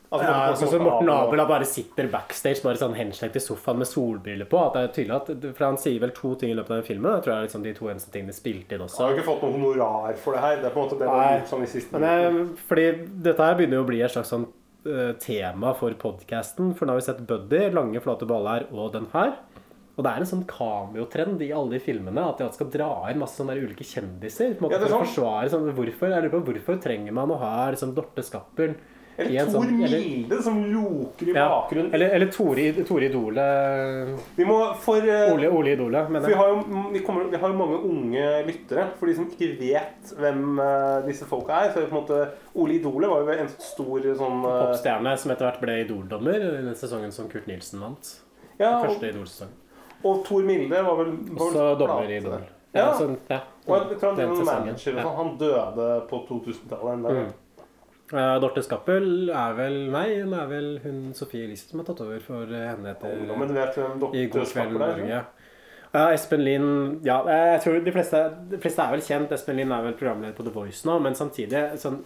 Altså, ja, sånn Morten Abel bare sitter backstage bare sånn henslengt i sofaen med solbriller på. At det er tydelig at, For han sier vel to ting i løpet av den filmen. Jeg tror det er liksom de to eneste tingene spilte inn også. Jeg har ikke fått noe honorar for det her. Det er på en måte det Nei. sånn i siste Men jeg, fordi dette her begynner jo å bli et slags sånn uh, tema for podcasten. For nå har vi sett Buddy, Lange, flate baller og den her. Og det er en sånn cameo-trend i alle de filmene at de skal dra inn masse sånne ulike kjendiser. På en måte Ja, for å forsvare sånn, hvorfor, jeg lurer på, hvorfor trenger man å ha liksom, Dorte Skappel Eller Tor sånn- eller- Milde som loker i Ja, bakgrunnen. Eller, eller Tore, Tore Idole Vi må for uh, Ole, Ole Idole, mener vi jeg. har, jo, vi, kommer, vi har jo mange unge lyttere. For de som ikke vet hvem uh, disse folka er. Så er det på en måte Ole Idole var jo en stor sånn uh, Popstjerne som etter hvert ble Idol-dommer i den sesongen som Kurt Nilsen vant. Ja, den Første Idol-sesong. Og Tor Milde var vel var Også dommer i Idol. Ja. Ja, sånn, ja. Og jeg tror han manager Ja. sånn. Han døde på 2000-tallet. en dag. Mm. Eh, Dorte Skappel er vel Nei, hun er vel hun Sofie Elise som har tatt over for eh, henne etter Ungdommen vet hvem Dorte I God kveld Norge. Ja, Espen Lind Ja, jeg tror de fleste, de fleste er vel kjent. Espen Lind er vel programleder på The Voice nå, men samtidig sånn,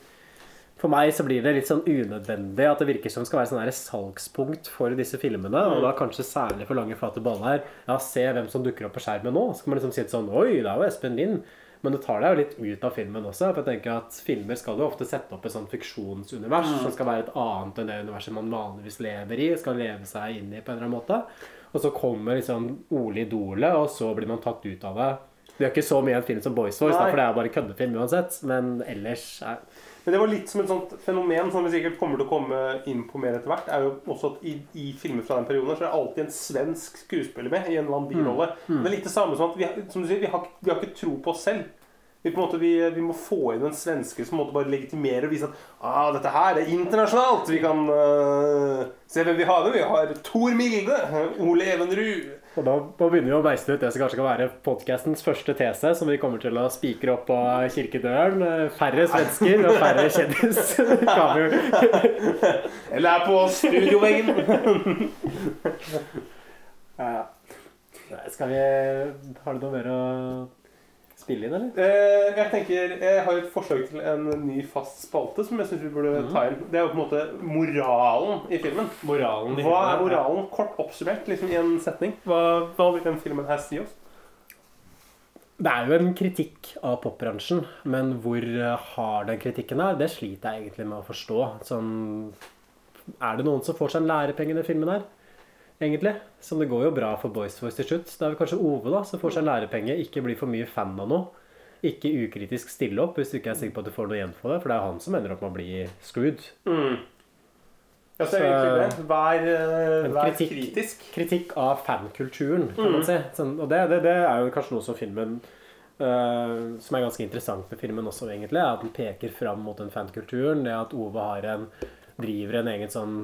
For meg så blir det litt sånn unødvendig at det virker som det skal være sånn salgspunkt for disse filmene. Og da kanskje særlig for Lange flate baller. Ja, se hvem som dukker opp på skjermen nå. Så kan man liksom si sånn Oi, det er jo Espen Lind. Men det tar deg jo litt ut av filmen også. For jeg tenker at Filmer skal jo ofte sette opp et sånt fiksjonsunivers Mm. som skal være et annet enn det universet man vanligvis lever i. Skal leve seg inn i på en eller annen måte. Og så kommer liksom Ole Idolet, og så blir man tatt ut av det. Det gjør ikke så mye en film som Boys Voice, for det er bare køddefilm uansett. Men ellers er Men det var litt som et sånt fenomen som vi sikkert kommer til å komme inn på mer etter hvert. er jo også at I, i filmer fra den perioden så er det alltid en svensk skuespiller med i en eller annen birolle. Mm. Det er litt det samme som at vi, som du sier, vi, har, vi har ikke tro på oss selv. Vi, på måte, vi, vi må få inn en svenske som bare legitimerer og viser at ah, dette her er internasjonalt. Vi kan uh, se hvem vi har med. Vi har Tor Milde, Ole Evenrud. Og da, da begynner vi å beiste ut det som kanskje kan være podcastens første tese, som vi kommer til å spikre opp på kirkedøren. Færre svensker og færre kjendis. Eller er på studioveggen. ja. Skal vi Har du noe mer å spille inn, eller? Eh, jeg tenker, jeg har et forslag til en ny fast spalte som jeg syns vi burde mm. ta inn. Det er jo på en måte moralen i filmen. Moralen i Hva er moralen, moralen? Kort oppsummert liksom i en setning. Hva, hva vil den filmen her si oss? Det er jo en kritikk av popbransjen, men hvor eh, hard den kritikken er, det sliter jeg egentlig med å forstå. Sånn, er det noen som får seg en lærepenge i den filmen her? Egentlig. Som det går jo bra for Boys Voice til slutt. Det er vel kanskje Ove da, som får seg lærepenge. Ikke bli for mye fan av noe. Ikke ukritisk stille opp hvis du ikke er sikker på at du får noe igjen for det. For det er han som ender opp med å bli screwed. Mm. Ja, så det. Vær, eh, vær kritikk, kritisk. kritikk av fankulturen, kan Mm. man si. Sånn, og det, det, det er jo kanskje noe som filmen uh, Som er ganske interessant med filmen også, egentlig, er at den peker fram mot den fankulturen. Det at Ove har en, driver en egen sånn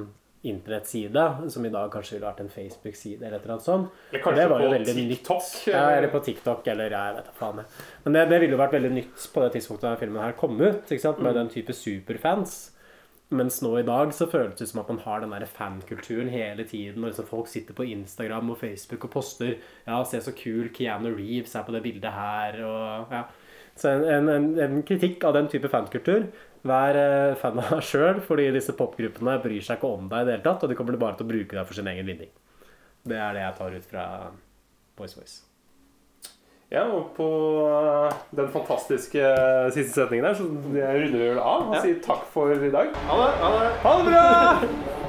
internettside, som i dag kanskje ville vært en Facebook-side eller et eller annet sånt. Eller kanskje det var jo på veldig nytt. TikTok, Ja, eller- eller på TikTok, eller jeg vet da faen. jeg. Men det, det ville jo vært veldig nytt på det tidspunktet denne filmen her kom ut, med Mm. den type superfans. Mens nå i dag så føles det som at man har den der fankulturen hele tiden. Og liksom folk sitter på Instagram og Facebook og poster Ja, se så kul Keanu Reeves er på det bildet her. Og, ja. Så en, en, en, en kritikk av den type fankultur. Vær eh, fan av deg sjøl, fordi disse popgruppene bryr seg ikke om deg i det hele tatt. Og de kommer bare til å bruke deg for sin egen vinning. Det er det jeg tar ut fra Boys Voice. Ja, og på eh, den fantastiske eh, siste setningen der, så runder vi vel av og Ja. sier takk for i dag. Ha det! Ha det! Ha det bra!